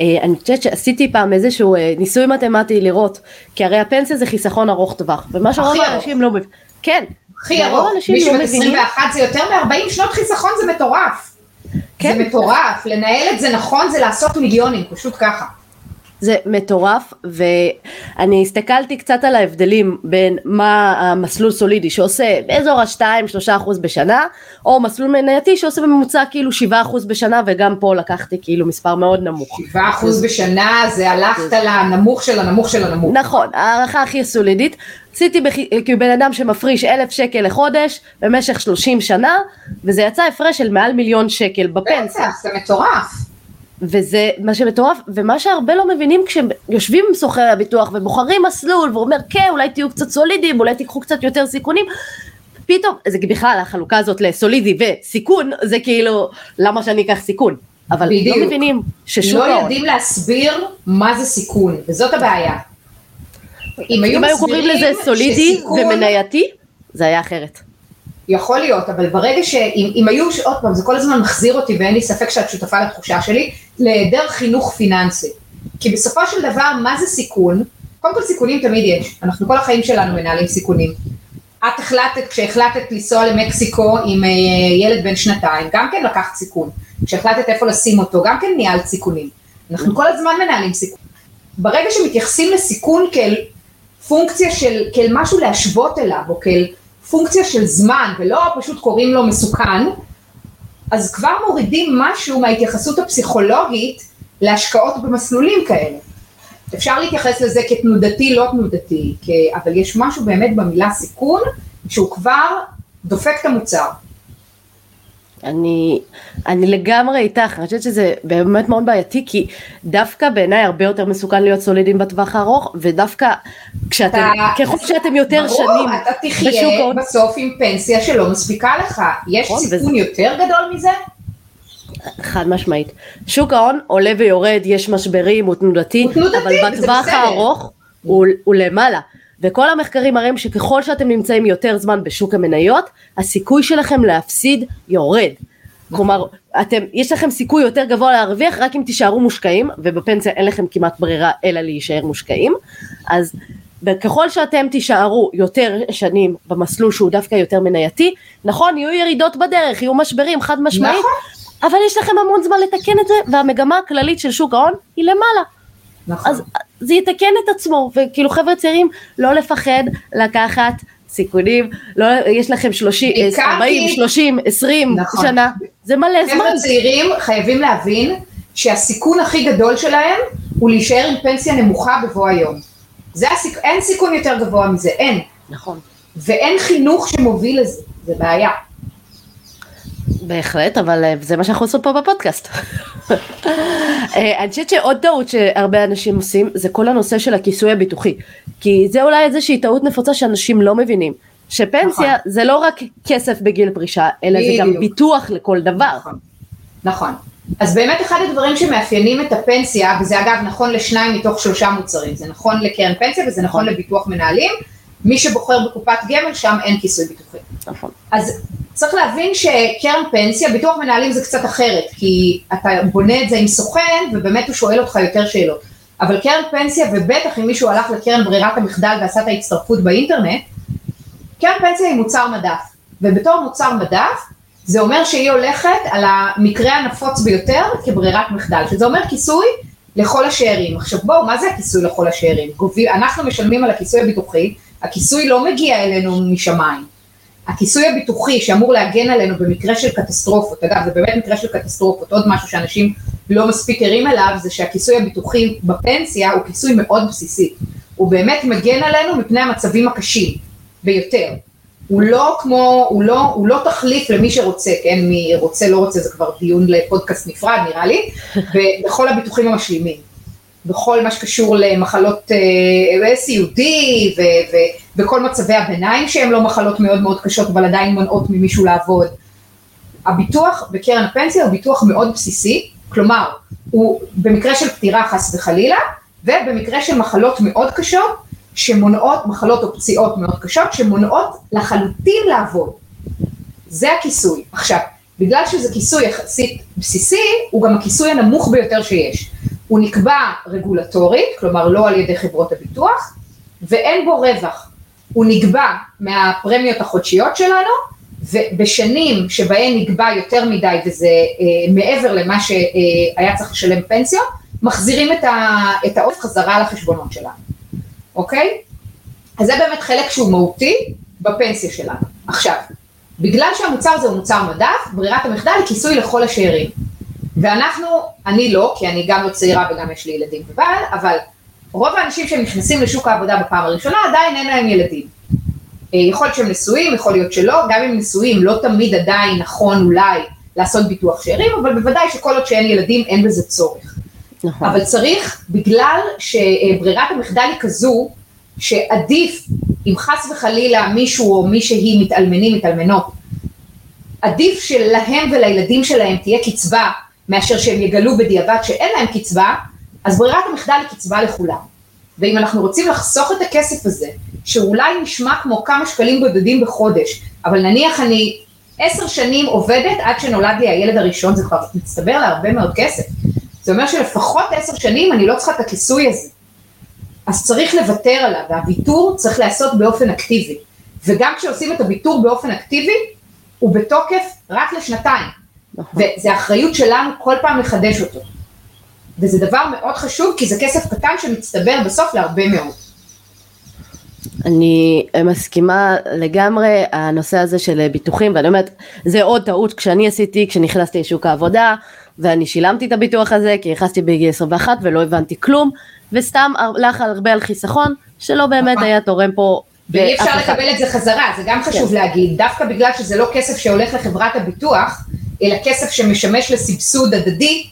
אה, אני חושבת שעשיתי פעם איזשהו אה, ניסוי מתמטי לראות, כי הרי הפנסיה זה חיסכון ארוך טווח, ומה שרוב האנשים לא מבינים, כן, הכי ארוך, מישהו לא בת 21 זה יותר מ-40 שנות חיסכון, זה מטורף. כן. זה מטורף, לנהל את זה נכון זה לעשות מיליונים, פשוט ככה. זה מטורף ואני הסתכלתי קצת על ההבדלים בין מה המסלול סולידי שעושה באזור ה-2-3% בשנה או מסלול מנייתי שעושה בממוצע כאילו 7% בשנה וגם פה לקחתי כאילו מספר מאוד נמוך. 7% בשנה זה הלכת לנמוך של הנמוך של הנמוך. נכון, הערכה הכי סולידית. עשיתי בח... כבן אדם שמפריש אלף שקל לחודש במשך 30 שנה וזה יצא הפרש של מעל מיליון שקל בפנסיה. בטח, זה מטורף. וזה מה שמטורף, ומה שהרבה לא מבינים כשהם יושבים עם סוחרי הביטוח ובוחרים מסלול ואומר כן אולי תהיו קצת סולידיים, אולי תיקחו קצת יותר סיכונים, פתאום, זה בכלל החלוקה הזאת לסולידי וסיכון, זה כאילו למה שאני אקח סיכון, אבל לא בדיוק. לא מבינים ששוק לא ההון. לא יודעים להסביר מה זה סיכון, וזאת הבעיה. אם היו, קוראים לזה סולידי שסיכון... ומנייתי, זה היה אחרת. יכול להיות, אבל ברגע שאם היו, עוד פעם, זה כל הזמן מחזיר אותי ואין לי ספק שאת שותפה לתחושה שלי, להיעדר חינוך פיננסי. כי בסופו של דבר, מה זה סיכון? קודם כל סיכונים תמיד יש, אנחנו כל החיים שלנו מנהלים סיכונים. את החלטת, כשהחלטת לנסוע למקסיקו עם אה, ילד בן שנתיים, גם כן לקחת סיכון. כשהחלטת איפה לשים אותו, גם כן ניהלת סיכונים. אנחנו כל הזמן מנהלים סיכון. ברגע שמתייחסים לסיכון כאל פונקציה של, כאל משהו להשוות אליו, או כאל פונקציה של זמן ולא פשוט קוראים לו מסוכן, אז כבר מורידים משהו מההתייחסות הפסיכולוגית להשקעות במסלולים כאלה. אפשר להתייחס לזה כתנודתי, לא תנודתי, אבל יש משהו באמת במילה סיכון שהוא כבר דופק את המוצר. אני, אני לגמרי איתך, אני חושבת שזה באמת מאוד בעייתי כי דווקא בעיניי הרבה יותר מסוכן להיות סולידיים בטווח הארוך ודווקא כשאתם, ככל שאתם יותר ברור, שנים אתה תחיה בסוף עם פנסיה שלא מספיקה לך, יש נכון, סיכון. יותר גדול מזה? חד משמעית. שוק ההון עולה ויורד, יש משברים, הוא תנודתי, אבל בטווח הארוך הוא, הוא למעלה. וכל המחקרים מראים שככל שאתם נמצאים יותר זמן בשוק המניות, הסיכוי שלכם להפסיד יורד. כלומר, אתם, יש לכם סיכוי יותר גבוה להרוויח רק אם תישארו מושקעים, ובפנסיה אין לכם כמעט ברירה אלא להישאר מושקעים. אז ככל שאתם תישארו יותר שנים במסלול שהוא דווקא יותר מנייתי, נכון, יהיו ירידות בדרך, יהיו משברים חד משמעית, נכון. אבל יש לכם המון זמן לתקן את זה, והמגמה הכללית של שוק ההון היא למעלה. נכון. אז זה יתקן את עצמו, וכאילו חבר'ה צעירים, לא לפחד לקחת סיכונים, לא, יש לכם 30, בעיקר 40, כי- 30, 20 נכון. שנה, זה מלא זמן. חבר'ה צעירים חייבים להבין שהסיכון הכי גדול שלהם הוא להישאר עם פנסיה נמוכה בבוא היום. זה הסיכ... אין סיכון יותר גבוה מזה, אין. נכון. ואין חינוך שמוביל לזה, זה בעיה. בהחלט, אבל אה, זה מה שאנחנו עושים פה בפודקאסט. אה, אני חושבת שעוד טעות שהרבה אנשים עושים, זה כל הנושא של הכיסוי הביטוחי. כי זה אולי איזושהי טעות נפוצה שאנשים לא מבינים. שפנסיה נכון. זה לא רק כסף בגיל פרישה, אלא זה גם בדיוק. ביטוח לכל דבר. נכון. נכון. אז באמת אחד הדברים שמאפיינים את הפנסיה, וזה אגב נכון לשניים מתוך שלושה מוצרים, זה נכון לקרן פנסיה וזה נכון לביטוח מנהלים, מי שבוחר בקופת גמל שם אין כיסוי ביטוחי. נכון. אז צריך להבין שקרן פנסיה, ביטוח מנהלים זה קצת אחרת, כי אתה בונה את זה עם סוכן ובאמת הוא שואל אותך יותר שאלות. אבל קרן פנסיה, ובטח אם מישהו הלך לקרן ברירת המחדל ועשה את ההצטרפות באינטרנט, קרן פנסיה היא מוצר מדף, ובתור מוצר מדף, זה אומר שהיא הולכת על המקרה הנפוץ ביותר כברירת מחדל, שזה אומר כיסוי לכל השאירים. עכשיו בואו, מה זה הכיסוי לכל השאירים? אנחנו משלמים על הכיסוי הביטוחי, הכיסוי לא מגיע אלינו משמיים. הכיסוי הביטוחי שאמור להגן עלינו במקרה של קטסטרופות, אגב זה באמת מקרה של קטסטרופות, עוד משהו שאנשים לא מספיק ערים אליו, זה שהכיסוי הביטוחי בפנסיה הוא כיסוי מאוד בסיסי. הוא באמת מגן עלינו מפני המצבים הקשים ביותר. הוא לא כמו, הוא לא, הוא לא תחליף למי שרוצה, כן, מי רוצה לא רוצה זה כבר דיון לפודקאסט נפרד נראה לי, בכל הביטוחים המשלימים. בכל מה שקשור למחלות אה, סיעודי ו- ו- וכל מצבי הביניים שהם לא מחלות מאוד מאוד קשות אבל עדיין מונעות ממישהו לעבוד. הביטוח בקרן הפנסיה הוא ביטוח מאוד בסיסי, כלומר הוא במקרה של פטירה חס וחלילה ובמקרה של מחלות מאוד קשות שמונעות, מחלות או פציעות מאוד קשות שמונעות לחלוטין לעבוד. זה הכיסוי. עכשיו, בגלל שזה כיסוי יחסית בסיסי, הוא גם הכיסוי הנמוך ביותר שיש. הוא נקבע רגולטורית, כלומר לא על ידי חברות הביטוח, ואין בו רווח. הוא נקבע מהפרמיות החודשיות שלנו, ובשנים שבהן נקבע יותר מדי וזה אה, מעבר למה שהיה צריך לשלם פנסיות, מחזירים את, את העוף חזרה לחשבונות שלנו, אוקיי? אז זה באמת חלק שהוא מהותי בפנסיה שלנו. עכשיו, בגלל שהמוצר הזה הוא מוצר מדף, ברירת המחדל היא כיסוי לכל השאירים. ואנחנו, אני לא, כי אני גם לא צעירה וגם יש לי ילדים ובעל, אבל רוב האנשים שנכנסים לשוק העבודה בפעם הראשונה עדיין אין להם ילדים. אה, יכול להיות שהם נשואים, יכול להיות שלא, גם אם נשואים לא תמיד עדיין נכון אולי לעשות ביטוח שאירים, אבל בוודאי שכל עוד שאין ילדים אין בזה צורך. נכון. אבל צריך, בגלל שברירת המחדל היא כזו, שעדיף אם חס וחלילה מישהו או מישהי מתאלמנים, מתאלמנות, עדיף שלהם ולילדים שלהם תהיה קצבה מאשר שהם יגלו בדיעבד שאין להם קצבה, אז ברירת המחדל היא קצבה לכולם. ואם אנחנו רוצים לחסוך את הכסף הזה, שאולי נשמע כמו כמה שקלים בודדים בחודש, אבל נניח אני עשר שנים עובדת עד שנולד לי הילד הראשון, זה כבר מצטבר להרבה מאוד כסף. זה אומר שלפחות עשר שנים אני לא צריכה את הכיסוי הזה. אז צריך לוותר עליו, והוויתור צריך להיעשות באופן אקטיבי. וגם כשעושים את הוויתור באופן אקטיבי, הוא בתוקף רק לשנתיים. נכון. וזה אחריות שלנו כל פעם לחדש אותו. וזה דבר מאוד חשוב, כי זה כסף קטן שמצטבר בסוף להרבה מאוד. אני מסכימה לגמרי, הנושא הזה של ביטוחים, ואני אומרת, זה עוד טעות כשאני עשיתי, כשנכנסתי לשוק העבודה, ואני שילמתי את הביטוח הזה, כי נכנסתי בגיל 21 ולא הבנתי כלום, וסתם הלך הרבה על חיסכון, שלא באמת נכון. היה תורם פה ואי אפשר. לקבל את זה חזרה, זה גם חשוב כן. להגיד, דווקא בגלל שזה לא כסף שהולך לחברת הביטוח, אלא כסף שמשמש לסבסוד הדדי,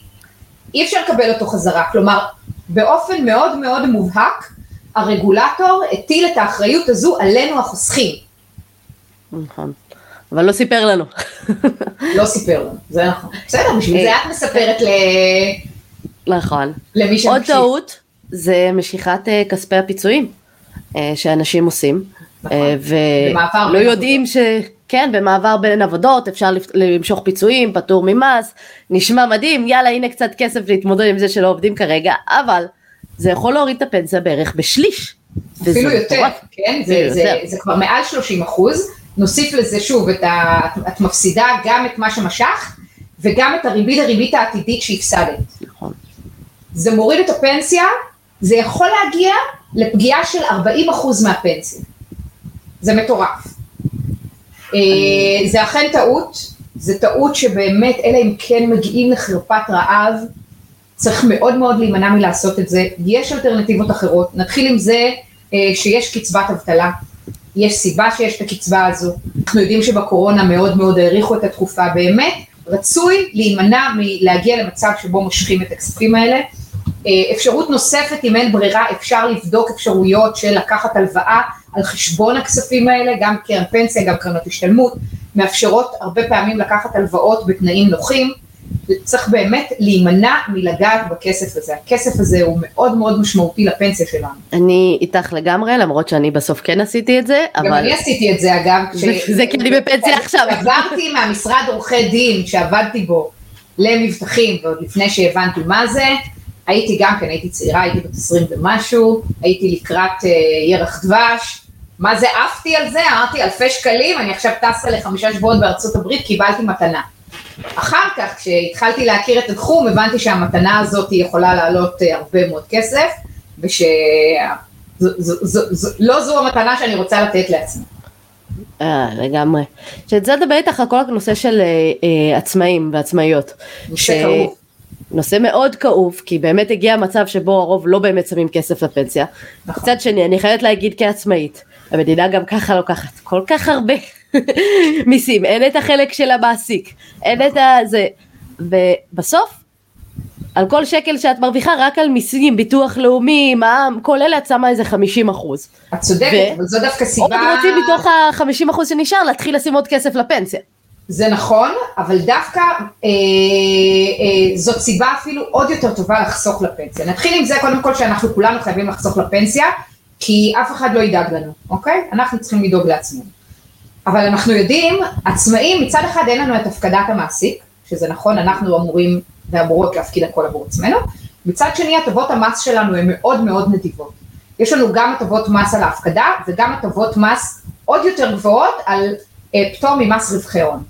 אי אפשר לקבל אותו חזרה. כלומר, באופן מאוד מאוד מובהק, הרגולטור הטיל את האחריות הזו עלינו החוסכים. נכון. אבל לא סיפר לנו. לא סיפר לנו, זה נכון. בסדר, בשביל זה את מספרת ל- נכון. למי עוד שמקשיב. טעות זה משיכת אה, כספי הפיצויים אה, שאנשים עושים. נכון. אה, ולא יודעים ש... כן, במעבר בין עבודות אפשר למשוך פיצויים, פטור ממס, נשמע מדהים, יאללה הנה קצת כסף להתמודד עם זה שלא עובדים כרגע, אבל זה יכול להוריד את הפנסיה בערך בשליש. אפילו יותר, מטורף. כן? זה, זה, יותר. זה כבר מעל 30 אחוז. נוסיף לזה שוב, את ה, את מפסידה גם את מה שמשך, וגם את הריבית הריבית העתידית שהפסדת. נכון. זה מוריד את הפנסיה, זה יכול להגיע לפגיעה של 40% מהפנסיה. זה מטורף. אה, זה אכן טעות, זה טעות שבאמת, אלא אם כן מגיעים לחרפת רעב, צריך מאוד מאוד להימנע מלעשות את זה. יש אלטרנטיבות אחרות, נתחיל עם זה אה, שיש קצבת אבטלה, יש סיבה שיש את הקצבה הזו, אנחנו יודעים שבקורונה מאוד מאוד האריכו את התקופה, באמת רצוי להימנע מלהגיע למצב שבו מושכים את הכספים האלה. אה, אפשרות נוספת, אם אין ברירה, אפשר לבדוק אפשרויות של לקחת הלוואה על חשבון הכספים האלה, גם קרן פנסיה, גם קרנות השתלמות, מאפשרות הרבה פעמים לקחת הלוואות בתנאים נוחים. צריך באמת להימנע מלגעת בכסף הזה. הכסף הזה הוא מאוד מאוד משמעותי לפנסיה שלנו. אני איתך לגמרי, למרות שאני בסוף כן עשיתי את זה, גם אבל... אני עשיתי את זה אגב. זה- זה כי אני בפנסיה עכשיו. עברתי מהמשרד עורכי דין שעבדתי בו למבטחים, ועוד לפני שהבנתי מה זה, הייתי גם כן, הייתי צעירה, הייתי בת 20 ומשהו, הייתי לקראת אה, ירח דבש. מה זה עפתי על זה? אמרתי אלפי שקלים, אני עכשיו טסה לחמישה שבועות בארצות הברית, קיבלתי מתנה. אחר כך, כשהתחלתי להכיר את התחום, הבנתי שהמתנה הזאת יכולה לעלות אה, הרבה מאוד כסף, ושלא זו המתנה שאני רוצה לתת לעצמי. אה, לגמרי. שאת לדבר איתך על כל הנושא של אה, אה, עצמאים ועצמאיות. נושא כאוב. נושא מאוד כאוב, כי באמת הגיע מצב שבו הרוב לא באמת שמים כסף לפנסיה. נכון. מצד שני, אני חייבת להגיד כעצמאית, המדינה גם ככה לוקחת כל כך הרבה מיסים, אין את החלק של המעסיק, אין את ה... זה, ובסוף, על כל שקל שאת מרוויחה, רק על מיסים, ביטוח לאומי, מע"מ, כל אלה את שמה איזה 50 אחוז. את צודקת, ו- אבל זו דווקא עוד סיבה... רוצים מתוך ה-50 אחוז שנשאר להתחיל לשים עוד כסף לפנסיה. זה נכון, אבל דווקא אה, אה, זאת סיבה אפילו עוד יותר טובה לחסוך לפנסיה. נתחיל עם זה קודם כל שאנחנו כולנו חייבים לחסוך לפנסיה, כי אף אחד לא ידאג לנו, אוקיי? אנחנו צריכים לדאוג לעצמנו. אבל אנחנו יודעים, עצמאים, מצד אחד אין לנו את הפקדת המעסיק, שזה נכון, אנחנו אמורים ואמורות להפקיד הכל עבור עצמנו, מצד שני הטבות המס שלנו הן מאוד מאוד נדיבות. יש לנו גם הטבות מס על ההפקדה וגם הטבות מס עוד יותר גבוהות על אה, פטור ממס רווחי הון.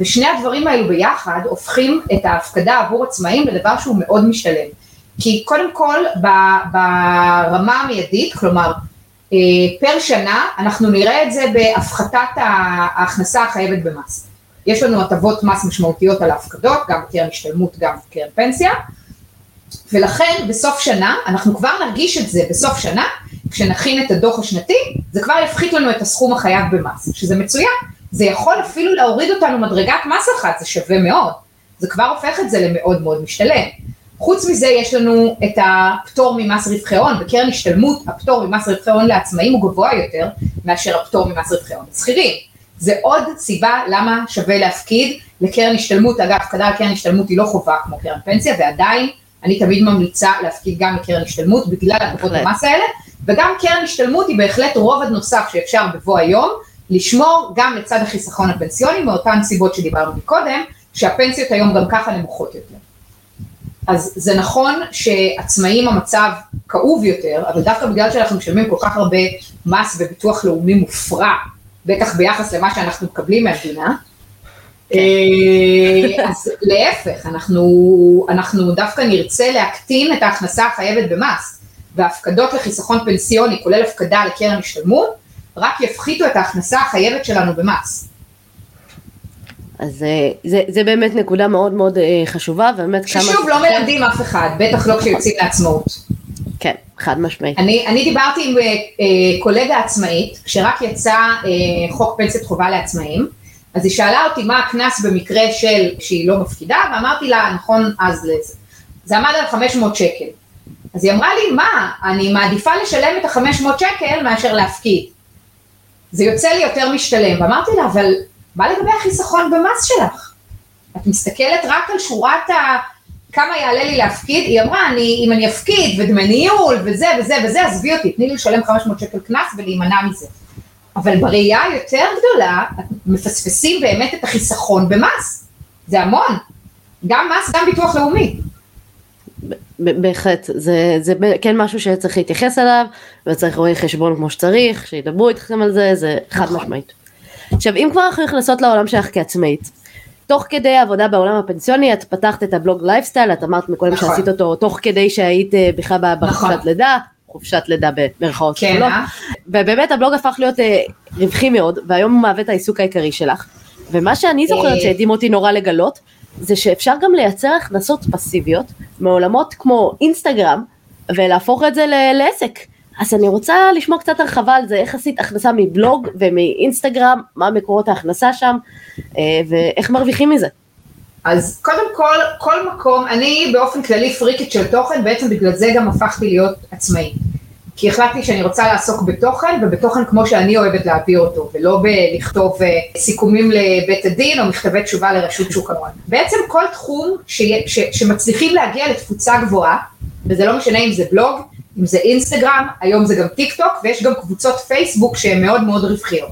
ושני הדברים האלו ביחד הופכים את ההפקדה עבור עצמאים לדבר שהוא מאוד משתלם. כי קודם כל ברמה המיידית, כלומר אה, פר שנה, אנחנו נראה את זה בהפחתת ההכנסה החייבת במס. יש לנו הטבות מס משמעותיות על ההפקדות, גם בקרן השתלמות, גם בקרן פנסיה, ולכן בסוף שנה, אנחנו כבר נרגיש את זה בסוף שנה, כשנכין את הדוח השנתי, זה כבר יפחית לנו את הסכום החייב במס, שזה מצוין. זה יכול אפילו להוריד אותנו מדרגת מס אחת, זה שווה מאוד. זה כבר הופך את זה למאוד מאוד משתלם. חוץ מזה יש לנו את הפטור ממס רווחי הון, בקרן השתלמות הפטור ממס רווחי הון לעצמאים הוא גבוה יותר מאשר הפטור ממס רווחי הון לשכירים. זה עוד סיבה למה שווה להפקיד לקרן השתלמות, אגב, הפקדה לקרן השתלמות היא לא חובה כמו קרן פנסיה, ועדיין אני תמיד ממליצה להפקיד גם לקרן השתלמות בגלל הטבות. המס האלה, וגם קרן השתלמות היא בהחלט רובד נוסף שאפשר בבוא היום, לשמור גם לצד החיסכון הפנסיוני מאותן סיבות שדיברנו מקודם, שהפנסיות היום גם ככה נמוכות יותר. אז זה נכון שעצמאים המצב כאוב יותר, אבל דווקא בגלל שאנחנו משלמים כל כך הרבה מס וביטוח לאומי מופרע, בטח ביחס למה שאנחנו מקבלים מהמדינה, אה, אז להפך, אנחנו, אנחנו דווקא נרצה להקטין את ההכנסה החייבת במס, והפקדות לחיסכון פנסיוני, כולל הפקדה לקרן השתלמות, רק יפחיתו את ההכנסה החייבת שלנו במס. אז אה, זה, זה באמת נקודה מאוד מאוד אה, חשובה, ובאמת כמה... ששוב, לא מלמדים אף אחד, בטח לא כשיוצאים לעצמאות. כן, חד משמעית. אני, אני דיברתי עם אה, קולגה עצמאית, כשרק יצא חוק פנסיית חובה לעצמאים, אז היא שאלה אותי מה הקנס במקרה של שהיא לא מפקידה, ואמרתי לה, נכון, אז לזה. זה עמד על 500 שקל. אז היא אמרה לי, מה, אני מעדיפה לשלם את ה-500 שקל מאשר להפקיד. זה יוצא לי יותר משתלם. ואמרתי לה, אבל מה לגבי החיסכון במס שלך? את מסתכלת רק על שורת ה... כמה יעלה לי להפקיד? היא אמרה, אני, אם אני אפקיד ודמי ניהול וזה וזה וזה, עזבי אותי, תני לי לשלם 500 שקל קנס ולהימנע מזה. אבל בראייה היותר גדולה, מפספסים באמת את החיסכון במס. זה המון. גם מס, גם ביטוח לאומי. בהחלט, זה, זה כן משהו שצריך להתייחס אליו, וצריך רואי חשבון כמו שצריך, שידברו איתכם על זה, זה חד נכון. משמעית. עכשיו, אם כבר אנחנו נכנסות לעולם שלך כעצמאית, תוך כדי העבודה בעולם הפנסיוני את פתחת את הבלוג לייפסטייל, את אמרת מקודם נכון. שעשית אותו תוך כדי שהיית אה, בכלל בחופשת נכון. לידה, חופשת לידה במרכאות כן, אה? ובאמת הבלוג הפך להיות אה, רווחי מאוד, והיום הוא מהווה את העיסוק העיקרי שלך. ומה שאני זוכרת אה. שהדהים אותי נורא לגלות, זה שאפשר גם לייצר הכנסות פסיביות מעולמות כמו אינסטגרם, ולהפוך את זה לעסק. אז אני רוצה לשמוע קצת הרחבה על זה, איך עשית הכנסה מבלוג ומאינסטגרם, מה מקורות ההכנסה שם, אה, ואיך מרוויחים מזה. אז קודם כל, כל מקום, אני באופן כללי פריקית של תוכן, בעצם בגלל זה גם הפכתי להיות עצמאי. כי החלטתי שאני רוצה לעסוק בתוכן, ובתוכן כמו שאני אוהבת להעביר אותו, ולא בלכתוב אה, סיכומים לבית הדין או מכתבי תשובה לרשות שוק ההון. בעצם כל תחום ש, ש, שמצליחים להגיע לתפוצה גבוהה, וזה לא משנה אם זה בלוג, אם זה אינסטגרם, היום זה גם טיק טוק, ויש גם קבוצות פייסבוק שהן מאוד מאוד רווחיות.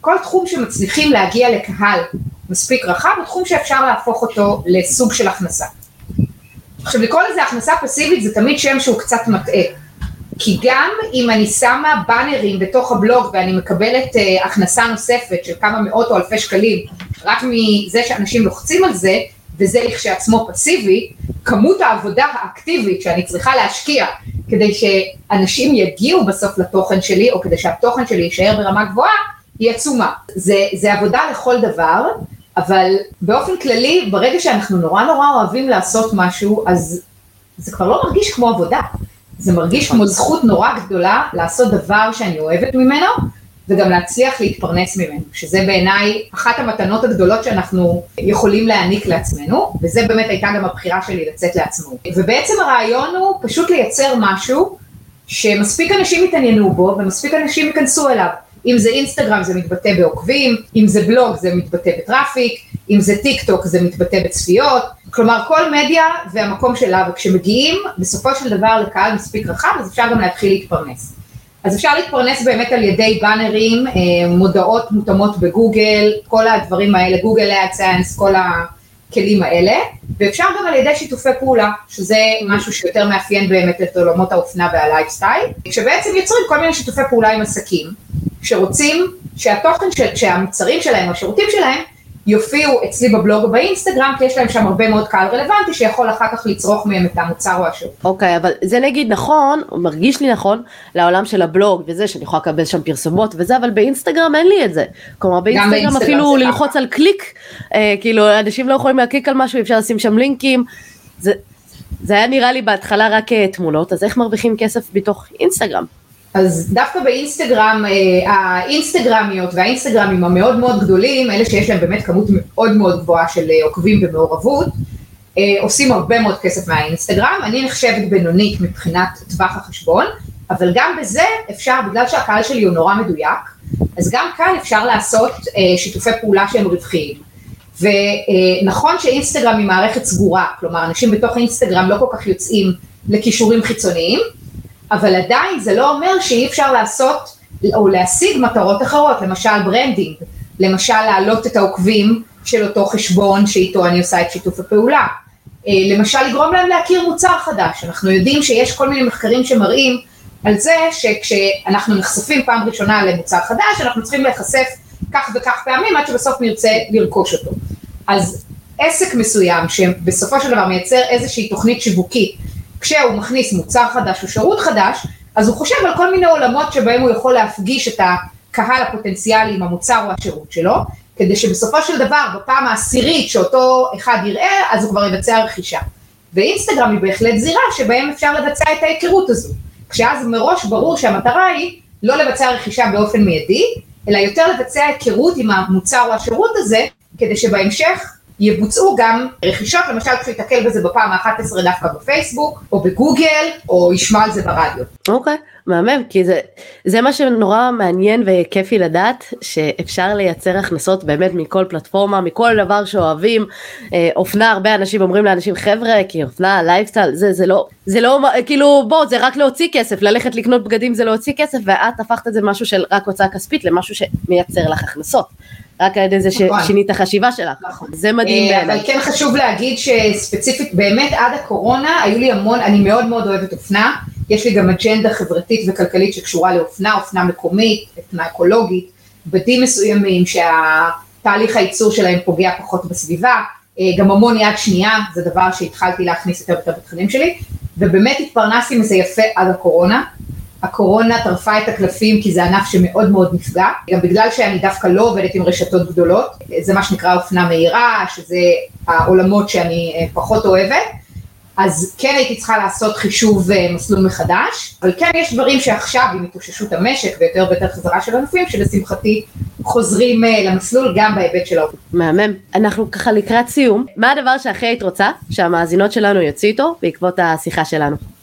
כל תחום שמצליחים להגיע לקהל מספיק רחב, הוא תחום שאפשר להפוך אותו לסוג של הכנסה. עכשיו לקרוא לזה הכנסה פסיבית זה תמיד שם שהוא קצת מטעה. כי גם אם אני שמה באנרים בתוך הבלוג ואני מקבלת uh, הכנסה נוספת של כמה מאות או אלפי שקלים רק מזה שאנשים לוחצים על זה, וזה לכשעצמו פסיבי, כמות העבודה האקטיבית שאני צריכה להשקיע כדי שאנשים יגיעו בסוף לתוכן שלי, או כדי שהתוכן שלי יישאר ברמה גבוהה, היא עצומה. זה, זה עבודה לכל דבר, אבל באופן כללי, ברגע שאנחנו נורא נורא אוהבים לעשות משהו, אז זה כבר לא מרגיש כמו עבודה. זה מרגיש כמו זכות נורא גדולה לעשות דבר שאני אוהבת ממנו, וגם להצליח להתפרנס ממנו, שזה בעיניי אחת המתנות הגדולות שאנחנו יכולים להעניק לעצמנו, וזה באמת הייתה גם הבחירה שלי לצאת לעצמו. ובעצם הרעיון הוא פשוט לייצר משהו שמספיק אנשים יתעניינו בו ומספיק אנשים ייכנסו אליו. אם זה אינסטגרם זה מתבטא בעוקבים, אם זה בלוג זה מתבטא ב traffic, אם זה טיק טוק זה מתבטא בצפיות, כלומר כל מדיה והמקום שלה, וכשמגיעים בסופו של דבר לקהל מספיק רחב אז אפשר גם להתחיל להתפרנס. אז אפשר להתפרנס באמת על ידי באנרים, אה, מודעות מותאמות בגוגל, כל הדברים האלה, גוגל אדסנס, כל הכלים האלה, ואפשר גם על ידי שיתופי פעולה, שזה משהו שיותר מאפיין באמת את עולמות האופנה והלייפסטייל, שבעצם יוצרים כל מיני שיתופי פעולה עם עסקים, שרוצים שהתוכן, שהמוצרים שלהם, השירותים שלהם, יופיעו אצלי בבלוג או באינסטגרם, כי יש להם שם הרבה מאוד קהל רלוונטי שיכול אחר כך לצרוך מהם את המוצר או השירות. אוקיי, okay, אבל זה נגיד נכון, מרגיש לי נכון, לעולם של הבלוג וזה, שאני יכולה לקבל שם פרסומות וזה, אבל באינסטגרם אין לי את זה. כלומר, באינסטגרם, באינסטגרם אפילו ללחוץ ככה. על קליק, אה, כאילו, אנשים לא יכולים להקליק על משהו, אפשר לשים שם לינקים. זה, זה היה נראה לי בהתחלה רק אה, תמונות, אז איך מרוויחים כסף בתוך אינסטגרם? אז דווקא באינסטגרם, אה, האינסטגרמיות והאינסטגרמים המאוד מאוד גדולים, אלה שיש להם באמת כמות מאוד מאוד גבוהה של אה, עוקבים ומעורבות, אה, עושים הרבה מאוד כסף מהאינסטגרם, אני נחשבת בינונית מבחינת טווח החשבון, אבל גם בזה אפשר, בגלל שהקהל שלי הוא נורא מדויק, אז גם כאן אפשר לעשות שיתופי פעולה שהם רווחיים. ונכון שאינסטגרם היא מערכת סגורה, כלומר אנשים בתוך אינסטגרם לא כל כך יוצאים לקישורים חיצוניים, אבל עדיין זה לא אומר שאי אפשר לעשות או להשיג מטרות אחרות, למשל branding, למשל להעלות את העוקבים של אותו חשבון שאיתו אני עושה את שיתוף הפעולה, אה, למשל לגרום להם להכיר מוצר חדש, אנחנו יודעים שיש כל מיני מחקרים שמראים על זה שכשאנחנו נחשפים פעם ראשונה למוצר חדש, אנחנו צריכים להיחשף כך וכך פעמים עד שבסוף נרצה לרכוש אותו. אז עסק מסוים שבסופו של דבר מייצר איזושהי תוכנית שיווקית כשהוא מכניס מוצר חדש או שירות חדש, אז הוא חושב על כל מיני עולמות שבהם הוא יכול להפגיש את הקהל הפוטנציאלי עם המוצר או השירות שלו, כדי שבסופו של דבר בפעם העשירית שאותו אחד יראה, אז הוא כבר יבצע רכישה. ואינסטגרם היא בהחלט זירה שבהם אפשר לבצע את ההיכרות הזו, כשאז מראש ברור שהמטרה היא לא לבצע רכישה באופן מיידי, אלא יותר לבצע היכרות עם המוצר או השירות הזה, כדי שבהמשך יבוצעו גם רכישות, למשל כשהוא ייתקל בזה בפעם ה-11 דווקא בפייסבוק, או בגוגל, או ישמע על זה ברדיו. אוקיי, אוקיי, מהמם, כי זה, זה מה שנורא מעניין וכיפי לדעת, שאפשר לייצר הכנסות באמת מכל פלטפורמה, מכל דבר שאוהבים. אה, אופנה, הרבה אנשים אומרים לאנשים, חבר'ה, כי אופנה, לייפסטייל, זה, זה לא, זה לא, כאילו, בוא, זה רק להוציא כסף, ללכת לקנות בגדים זה להוציא כסף, ואת הפכת את זה משהו של רק הוצאה כספית למשהו שמייצר לך הכנסות. רק על ידי זה נכון. ששינית החשיבה שלך. נכון. זה מדהים אה, בעיניי. אבל כן חשוב להגיד שספציפית, באמת עד הקורונה, היו לי המון, אני מאוד מאוד אוהבת אופנה, יש לי גם אג'נדה חברתית וכלכלית שקשורה לאופנה, אופנה מקומית, אופנה אקולוגית, בדים מסוימים שה... תהליך הייצור שלהם פוגע פחות בסביבה, אה, גם המון יד שנייה, זה דבר שהתחלתי להכניס יותר ויותר בתכנים שלי, ובאמת התפרנסתי מזה יפה עד הקורונה. הקורונה טרפה את הקלפים כי זה ענף שמאוד מאוד נפגע, גם בגלל שאני דווקא לא עובדת עם רשתות גדולות, זה מה שנקרא אופנה מהירה, שזה העולמות שאני אה, פחות אוהבת, אז כן הייתי צריכה לעשות חישוב אה, מסלול מחדש, אבל כן יש דברים שעכשיו עם התאוששות המשק ויותר ויותר חזרה של ענפים, שלשמחתי חוזרים אה, למסלול גם בהיבט של העובדים. מהמם. אנחנו ככה לקראת סיום, מה הדבר שהכי היית רוצה שהמאזינות שלנו יוציא איתו בעקבות השיחה שלנו?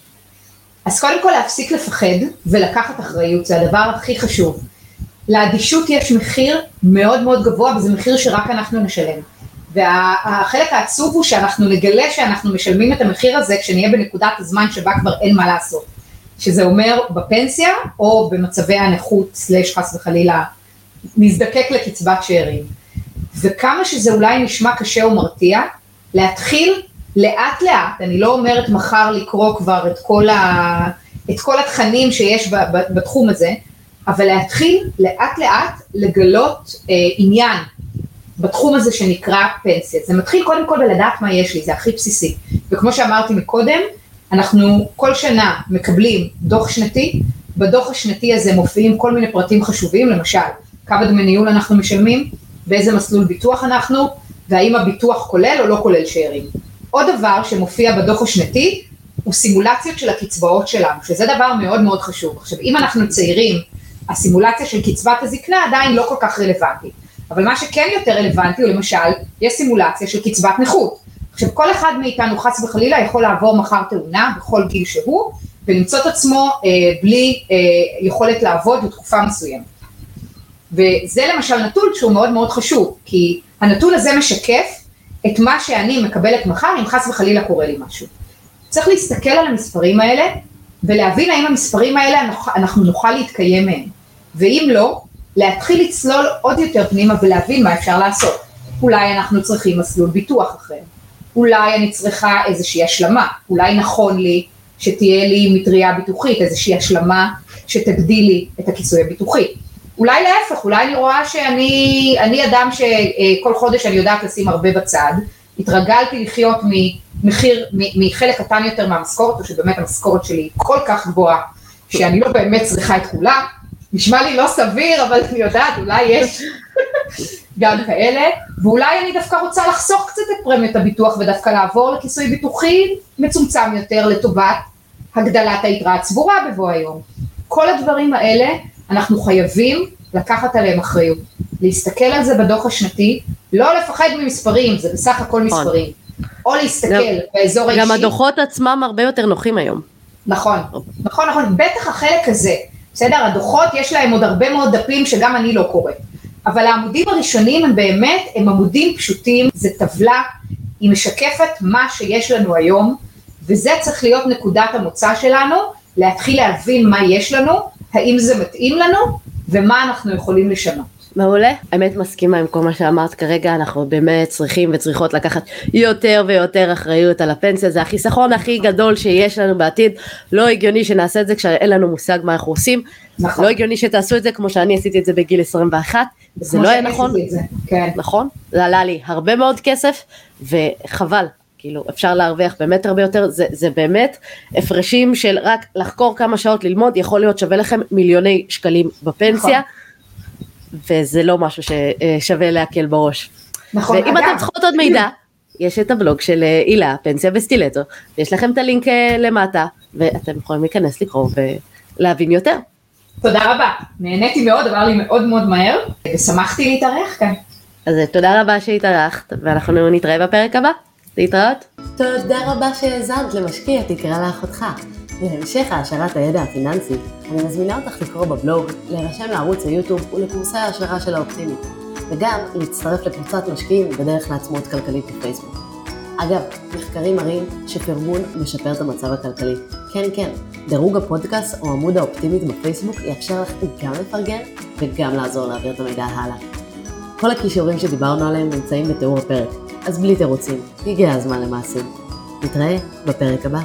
אז קודם כל להפסיק לפחד ולקחת אחריות, זה הדבר הכי חשוב. לאדישות יש מחיר מאוד מאוד גבוה וזה מחיר שרק אנחנו נשלם. והחלק העצוב הוא שאנחנו נגלה שאנחנו משלמים את המחיר הזה כשנהיה בנקודת הזמן שבה כבר אין מה לעשות. שזה אומר בפנסיה או במצבי הנכות, סלש חס וחלילה, נזדקק לקצבת שאירים. וכמה שזה אולי נשמע קשה ומרתיע, להתחיל לאט לאט, אני לא אומרת מחר לקרוא כבר את כל, ה, את כל התכנים שיש ב, ב, בתחום הזה, אבל להתחיל לאט לאט לגלות אה, עניין בתחום הזה שנקרא פנסיה. זה מתחיל קודם כל בלדעת מה יש לי, זה הכי בסיסי. וכמו שאמרתי מקודם, אנחנו כל שנה מקבלים דוח שנתי, בדוח השנתי הזה מופיעים כל מיני פרטים חשובים, למשל, כמה דמי ניהול אנחנו משלמים, באיזה מסלול ביטוח אנחנו, והאם הביטוח כולל או לא כולל שאירים. עוד דבר שמופיע בדוח השנתי, הוא סימולציות של הקצבאות שלנו, שזה דבר מאוד מאוד חשוב. עכשיו, אם אנחנו צעירים, הסימולציה של קצבת הזקנה עדיין לא כל כך רלוונטית. אבל מה שכן יותר רלוונטי הוא למשל, יש סימולציה של קצבת נכות. עכשיו כל אחד מאיתנו חס וחלילה יכול לעבור מחר תאונה בכל גיל שהוא, ולמצוא את עצמו אה, בלי אה, יכולת לעבוד בתקופה מסוימת. וזה למשל נתון שהוא מאוד מאוד חשוב, כי הנתון הזה משקף את מה שאני מקבלת מחר אם חס וחלילה קורה לי משהו. צריך להסתכל על המספרים האלה ולהבין האם המספרים האלה אנחנו נוכל להתקיים מהם, ואם לא, להתחיל לצלול עוד יותר פנימה ולהבין מה אפשר לעשות. אולי אנחנו צריכים מסלול ביטוח אחר, אולי אני צריכה איזושהי השלמה, אולי נכון לי שתהיה לי מטריה ביטוחית, איזושהי השלמה שתגדיל לי את הכיסוי הביטוחי. אולי להפך, אולי אני רואה שאני אני אדם שכל חודש אני יודעת לשים הרבה בצד, התרגלתי לחיות ממחיר, מחלק קטן יותר מהמשכורת, או שבאמת המשכורת שלי כל כך גבוהה, שאני לא באמת צריכה את כולה, נשמע לי לא סביר, אבל אני יודעת, אולי יש גם כאלה, ואולי אני דווקא רוצה לחסוך קצת את פרמיות הביטוח ודווקא לעבור לכיסוי ביטוחי מצומצם יותר לטובת הגדלת היתרה הצבורה בבוא היום. כל הדברים האלה, אנחנו חייבים לקחת עליהם אחריות. להסתכל על זה בדוח השנתי, לא לפחד ממספרים, זה בסך הכל נכון. מספרים. או להסתכל באזור האישי. גם הדוחות עצמם הרבה יותר נוחים היום. נכון, נכון, נכון, בטח החלק הזה. בסדר? הדוחות יש להם עוד הרבה מאוד דפים שגם אני לא קוראת. אבל העמודים הראשונים הם באמת, הם עמודים פשוטים, זה טבלה, היא משקפת מה שיש לנו היום, וזה צריך להיות נקודת המוצא שלנו, להתחיל להבין מה יש לנו, האם זה מתאים לנו, ומה אנחנו יכולים לשנות. מעולה. האמת מסכימה עם כל מה שאמרת כרגע, אנחנו באמת צריכים וצריכות לקחת יותר ויותר אחריות על הפנסיה, זה החיסכון הכי גדול שיש לנו בעתיד, לא הגיוני שנעשה את זה כשאין לנו מושג מה אנחנו עושים, נכון. לא הגיוני שתעשו את זה כמו שאני עשיתי את זה בגיל 21, זה לא היה נכון, כן. נכון, זה עלה לי הרבה מאוד כסף וחבל, כאילו אפשר להרוויח באמת הרבה יותר, זה, זה באמת הפרשים של רק לחקור כמה שעות ללמוד, יכול להיות שווה לכם מיליוני שקלים בפנסיה. נכון. וזה לא משהו ששווה להקל בראש. נכון. ואם אתם צריכות עוד מידע, יש את הבלוג של אה, הילה, פנסיה וסטילטו, ויש לכם את הלינק אה, למטה, ואתם יכולים להיכנס לקרוא ולהבין יותר. תודה רבה, נהניתי מאוד, עבר לי מאוד מאוד מהר, ושמחתי להתארח כאן. אז אה, תודה רבה שהתארחת, ואנחנו נתראה בפרק הבא. להתראות. תודה רבה שהאזנת למשקיע תקרא לאחותך. להמשך העשרת הידע הפיננסי, אני מזמינה אותך לקרוא בבלוג, להירשם לערוץ היוטיוב ולקורסי ההשערה של האופטימית, וגם להצטרף לקבוצת משקיעים בדרך לעצמאות כלכלית בפייסבוק. אגב, מחקרים מראים שפרגון משפר את המצב הכלכלי. כן, כן, דירוג הפודקאסט או עמוד האופטימית בפייסבוק יאפשר לך גם לפרגן וגם לעזור להעביר את המידע הלאה. כל הכישורים שדיברנו עליהם נמצאים בתיאור הפרק, אז בלי תירוצים, הגיע הזמן למעשים. נתראה בפרק הבא.